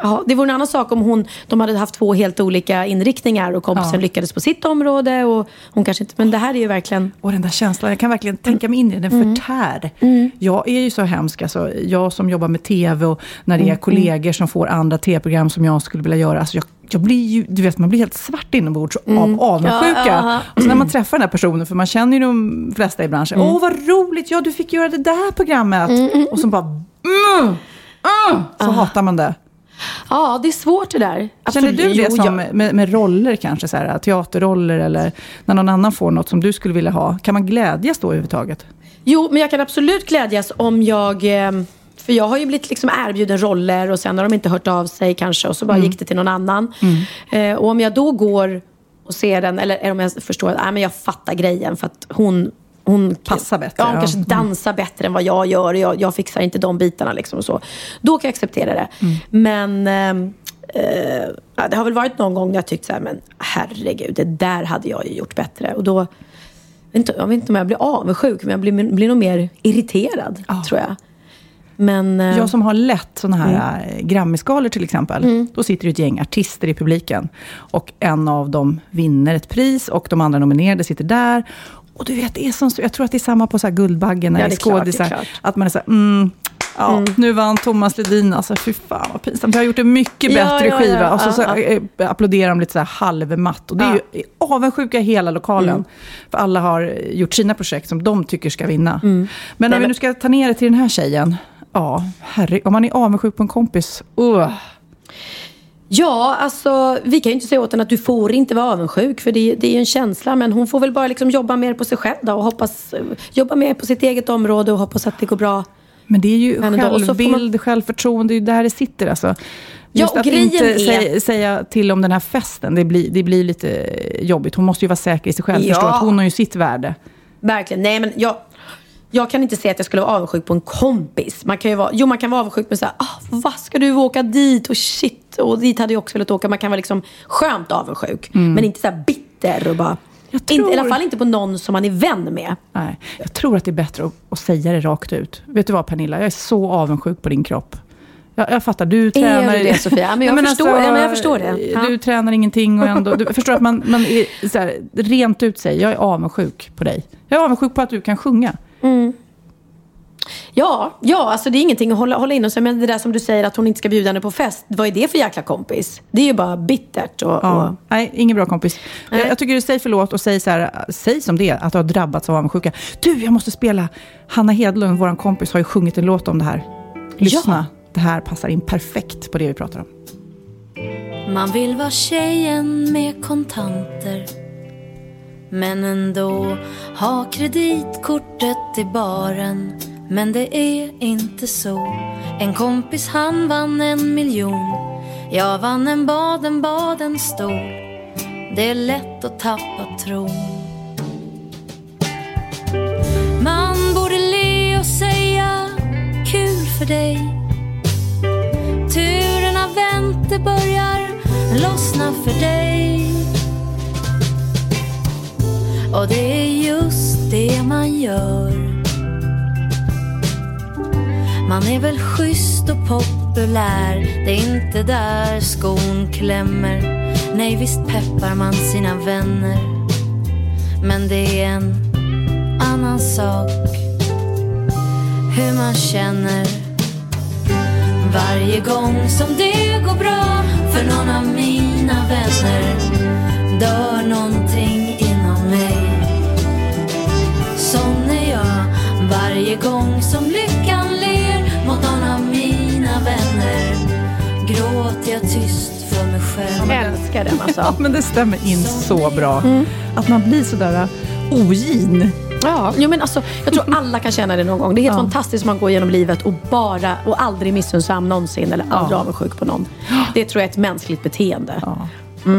Ja, det vore en annan sak om hon, de hade haft två helt olika inriktningar och kompisen Ja. lyckades på sitt område och hon kanske inte... Men det här är ju verkligen... Och den där känslan, jag kan verkligen tänka mig in i den, den förtär. Jag är ju så hemsk, alltså, jag som jobbar med TV och när det är kollegor som får andra TV-program som jag skulle vilja göra. Alltså jag, jag blir ju, du vet, man blir helt svart inombords av avundsjuka. Ja, Och så när man träffar den här personen, för man känner ju de flesta i branschen. Åh, vad roligt, ja du fick göra det där programmet. Och så bara, mm, mm, så hatar man det. Ja, det är svårt det där. Känner du det som med, med roller kanske, så här, teaterroller eller när någon annan får något som du skulle vilja ha? Kan man glädjas då överhuvudtaget? Jo, men jag kan absolut glädjas om jag... eh, För jag har ju blivit liksom erbjuden roller och sen har de inte hört av sig kanske och så bara gick det till någon annan. Eh, och om jag då går och ser den, eller om jag förstår att äh, men jag fattar grejen för att hon hon Passar bättre, Ja, hon ja. kanske Mm. dansar bättre än vad jag gör. och Jag, jag fixar inte de bitarna. Liksom och så. Då kan jag acceptera det. Mm. Men eh, ja, det har väl varit någon gång när jag tyckt så här, men herregud, det där hade jag ju gjort bättre. Och då, jag vet inte, jag vet inte om jag blir avundsjuk, men jag blir, blir nog mer irriterad, tror jag. Men, eh, Jag som har lätt sådana här mm. Grammisgalor till exempel. Då sitter det ett gäng artister i publiken. Och en av dem vinner ett pris och de andra nominerade sitter där. Och du vet, det är som, jag tror att det är samma på så här Guldbaggen när Ja, det är skådisar. Att man är så här, mm, ja, nu vann Thomas Ledin. Alltså fy fan vad pinsamt. Jag har gjort en mycket bättre ja, skiva. ja, och så, så eh, applåderar de lite så här halvmatt. Och det är ju avundsjuka i hela lokalen. För alla har gjort sina projekt som de tycker ska vinna. Men om vi nu ska ta ner det till den här tjejen. Ja, herre, om man är avundsjuk på en kompis. Uh. Ja, alltså vi kan ju inte säga åt henne att du får inte vara avundsjuk för det, det är ju en känsla. Men hon får väl bara liksom jobba mer på sig själv då, och hoppas, jobba mer på sitt eget område och hoppas att det går bra. Men det är ju självbild, självförtroende, det är ju där det sitter alltså. Ja, Just och att inte är- säga, säga till om den här festen, det blir, det blir lite jobbigt. Hon måste ju vara säker i sig själv, Ja. förstå att hon har ju sitt värde. Verkligen. Nej, men jag, jag kan inte säga att jag skulle vara avundsjuk på en kompis. Man kan ju vara, jo, man kan vara avundsjuk med så här, ah, vad ska du åka dit? Och shit, och dit hade jag också velat åka. Man kan vara liksom skönt avundsjuk. Men inte så här bitter och bara... Mm. Jag Inte, tror- I alla fall inte på någon som man är vän med. Nej, jag tror att det är bättre att, att säga det rakt ut. Vet du vad Pernilla, jag är så avundsjuk på din kropp. Jag, jag fattar, du tränar... du det, Sofia? Men jag förstår- ja, men jag förstår det. Ja. Du tränar ingenting och ändå... Du förstår att man, man är så här, rent ut säger, jag är avundsjuk på dig. Jag är avundsjuk på att du kan sjunga. Ja, ja alltså det är ingenting att hålla, hålla in och sig. Men det där som du säger att hon inte ska bjuda henne på fest. Vad är det för jäkla kompis? Det är ju bara bittert. Och, Ja. och, Nej, ingen bra kompis. Jag, jag tycker du säger förlåt och säg, så här, säg som det att du har drabbats av avundsjuka. Du, jag måste spela. Hanna Hedlund, vår kompis, har ju sjungit en låt om det här. Lyssna, det här passar in perfekt på det vi pratar om. Man vill vara tjejen med kontanter men ändå ha kreditkortet i baren. Men det är inte så. En kompis han vann en miljon. Jag vann en Baden-Baden-stol Det är lätt att tappa tron. Man borde le och säga Kul för dig. Turerna vänt, det börjar lossna för dig. Och det är just det man gör. Man är väl schysst och populär. Det är inte där skon klämmer. Nej, visst peppar man sina vänner. Men det är en annan sak Hur man känner. Varje gång som det går bra för någon av mina vänner dör någonting. Varje gång som lyckan ler mot någon av mina vänner gråter jag tyst för mig själv. jag älskar den Ja, alltså. men det stämmer in så bra. Att man blir sådär uh, ogin. Ja, jo, men alltså, jag tror alla kan känna det någon gång. Det är helt fantastiskt om man går genom livet och bara och aldrig missunnsam någonsin eller aldrig Ja. avundsjuk på någon. Det tror jag är ett mänskligt beteende. Ja.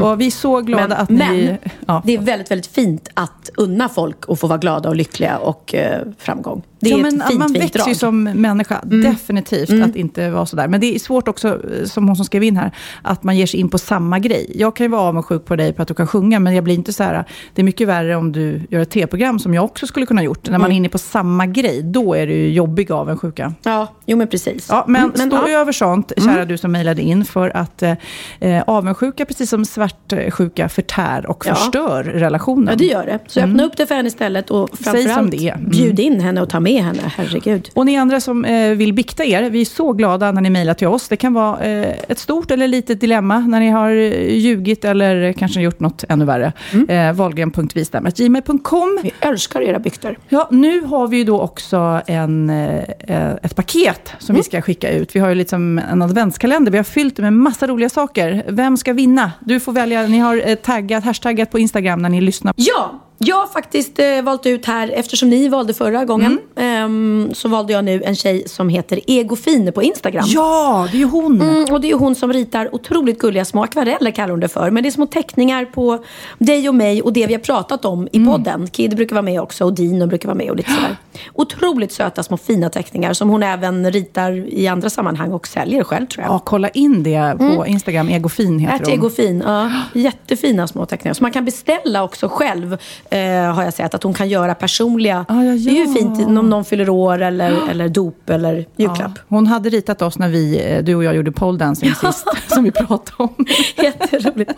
Och vi är så glada Men, att ni... men ja. det är väldigt, väldigt fint att unna folk att få vara glada och lyckliga och eh, framgång. Det är ja, ett men, fint, man fint växer ju drag. Mm. som människa, definitivt, att inte vara sådär. Men det är svårt också, eh, som hon som skrev in här, att man ger sig in på samma grej. Jag kan ju vara avundsjuk på dig på att du kan sjunga, men jag blir inte så här, det är mycket värre om du gör ett tv-program som jag också skulle kunna gjort. När man är inne på samma grej, då är det ju jobbig avundsjuka. Ja, jo men precis. Ja, men, Mm, stå ja. Mm. över sånt, kära du som mejlade in, för att eh, eh, avundsjuka, precis som svartsjuka, förtär och Ja. förstör relationen. Ja, det gör det. Så öppna upp det för henne istället och framförallt. Mm. bjud in henne och ta med henne. Herregud. Och ni andra som eh, vill bikta er, vi är så glada när ni mejlar till oss. Det kan vara eh, ett stort eller litet dilemma när ni har eh, ljugit eller kanske gjort något ännu värre. Mm. Eh, Wahlgren.vistam.gmail.com. Vi älskar era bykter. Ja, nu har vi ju då också en, eh, ett paket som vi ska skicka ut. Vi har ju liksom en adventskalender. Vi har fyllt det med massa roliga saker. Vem ska vinna? Du får välja. Ni har eh, taggat, hashtaggat på Instagram när ni lyssnar. Ja, jag har faktiskt eh, valt ut här, eftersom ni valde förra gången, ehm, så valde jag nu en tjej som heter Egofin på Instagram. Ja, det är ju hon. Mm, och det är ju hon som ritar otroligt gulliga små akvareller kallar hon det för. Men det är små teckningar på dig och mig och det vi har pratat om i podden. Kid brukar vara med också och Dino brukar vara med och lite sådär. Otroligt söta små fina teckningar som hon även ritar i andra sammanhang och säljer själv tror jag. Ja, kolla in det på Instagram. Egofin heter Ät hon. Egofin, ja. Jättefina små teckningar. Så man kan beställa också själv, eh, har jag sett. Att hon kan göra personliga. Ah, ja, Det är ju ja. fint om någon fyller år eller, eller dop eller julklapp. Ja, hon hade ritat oss när vi, eh, du och jag gjorde pole dancing sist, som vi pratade om. Jätteroligt.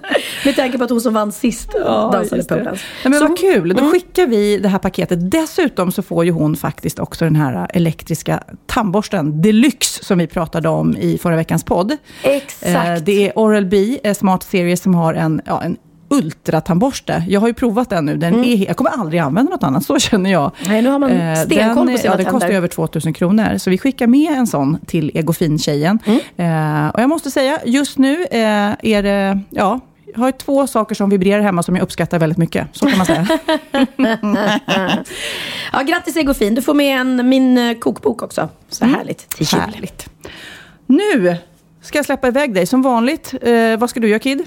Med tanke på att hon som vann sist dansade just det. poledance. Men Så- Mm. vad kul, då skickar vi det här paketet. Dessutom så får ju hon faktiskt också den här elektriska tandborsten deluxe som vi pratade om i förra veckans podd. Exakt. Eh, Det är Oral-B eh, Smart Series som har en, ja, en ultratandborste. Jag har ju provat den nu. Den är, jag kommer aldrig använda något annat, så känner jag. Mm. Nej, nu har man Eh, stenkoll den, på sina ja, Den kostar över 2000 kronor. Så vi skickar med en sån till Egofin-tjejen. Mm. Eh, och jag måste säga, just nu eh, är det, ja, jag har två saker som vibrerar hemma som jag uppskattar väldigt mycket. Så kan man säga. Ja, grattis Egofin. Du får med en, min kokbok också. Så härligt. Till jul. Härligt. Nu ska jag släppa iväg dig som vanligt. Eh, vad ska du göra Kid?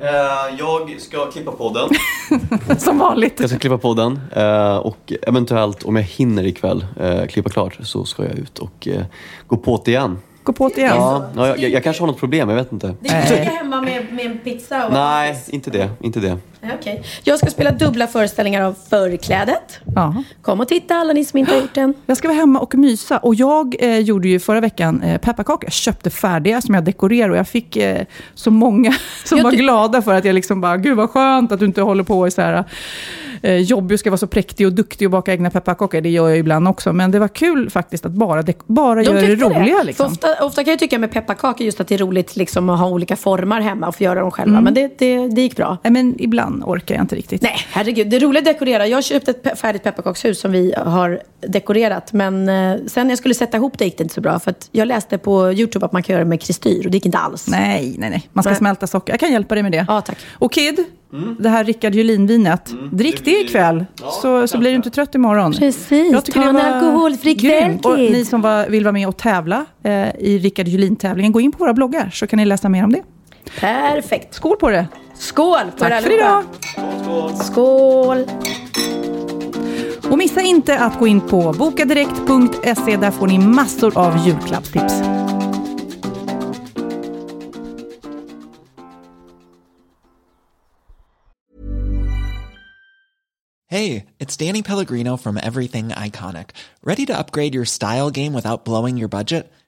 Eh, jag ska klippa podden. Som vanligt. Jag ska klippa podden eh, och eventuellt om jag hinner ikväll eh, klippa klart så ska jag ut och gå på det igen. Gå på det igen. Ja, ja, jag, jag kanske har något problem, jag vet inte. Det är ligga hemma med, med en pizza och Nej, inte det. Inte det. Okej. Jag ska spela dubbla föreställningar av Förklädet. Ja. Kom och titta alla ni som inte har gjort den. Jag ska vara hemma och mysa. Och jag eh, gjorde ju förra veckan eh, pepparkakor. Jag köpte färdiga som jag dekorerar och jag fick eh, så många som Jag var glada för att jag liksom bara, gud vad skönt att du inte håller på är så här eh, jobbig och ska vara så präktig och duktig och baka egna pepparkakor. Det gör jag ibland också. Men det var kul faktiskt att bara, bara göra det roliga. För Liksom. ofta, ofta kan jag tycka med pepparkakor just att det är roligt liksom, att ha olika formar hemma och få göra dem själva. Mm. Men det, det, det gick bra. Men ibland orkar jag inte riktigt. Nej, herregud. Det är roligt att dekorera. Jag köpte ett pe- färdigt pepparkakshus som vi har dekorerat. Men eh, sen när jag skulle sätta ihop det gick det inte så bra. För att jag läste på YouTube att man kan göra det med kristyr och det gick inte alls. Nej, nej, nej. Man ska Nej. smälta socker. Jag kan hjälpa dig med det. Ja, tack. Och Kid, det här Rickard Julin-vinet. Drick det ikväll, så, så blir du inte trött imorgon. Precis. Jag Ta det en alkoholfri kväll. Och ni som var, vill vara med och tävla eh, i Rickard Julin-tävlingen, gå in på våra bloggar så kan ni läsa mer om det. Perfekt. Skål på det! Skål på er Tack för allihopa. idag! Skål. Och missa inte att gå in på bokadirekt.se. Där får ni massor av julklappstips. Hey, it's Danny Pellegrino from Everything Iconic. Ready to upgrade your style game without blowing your budget?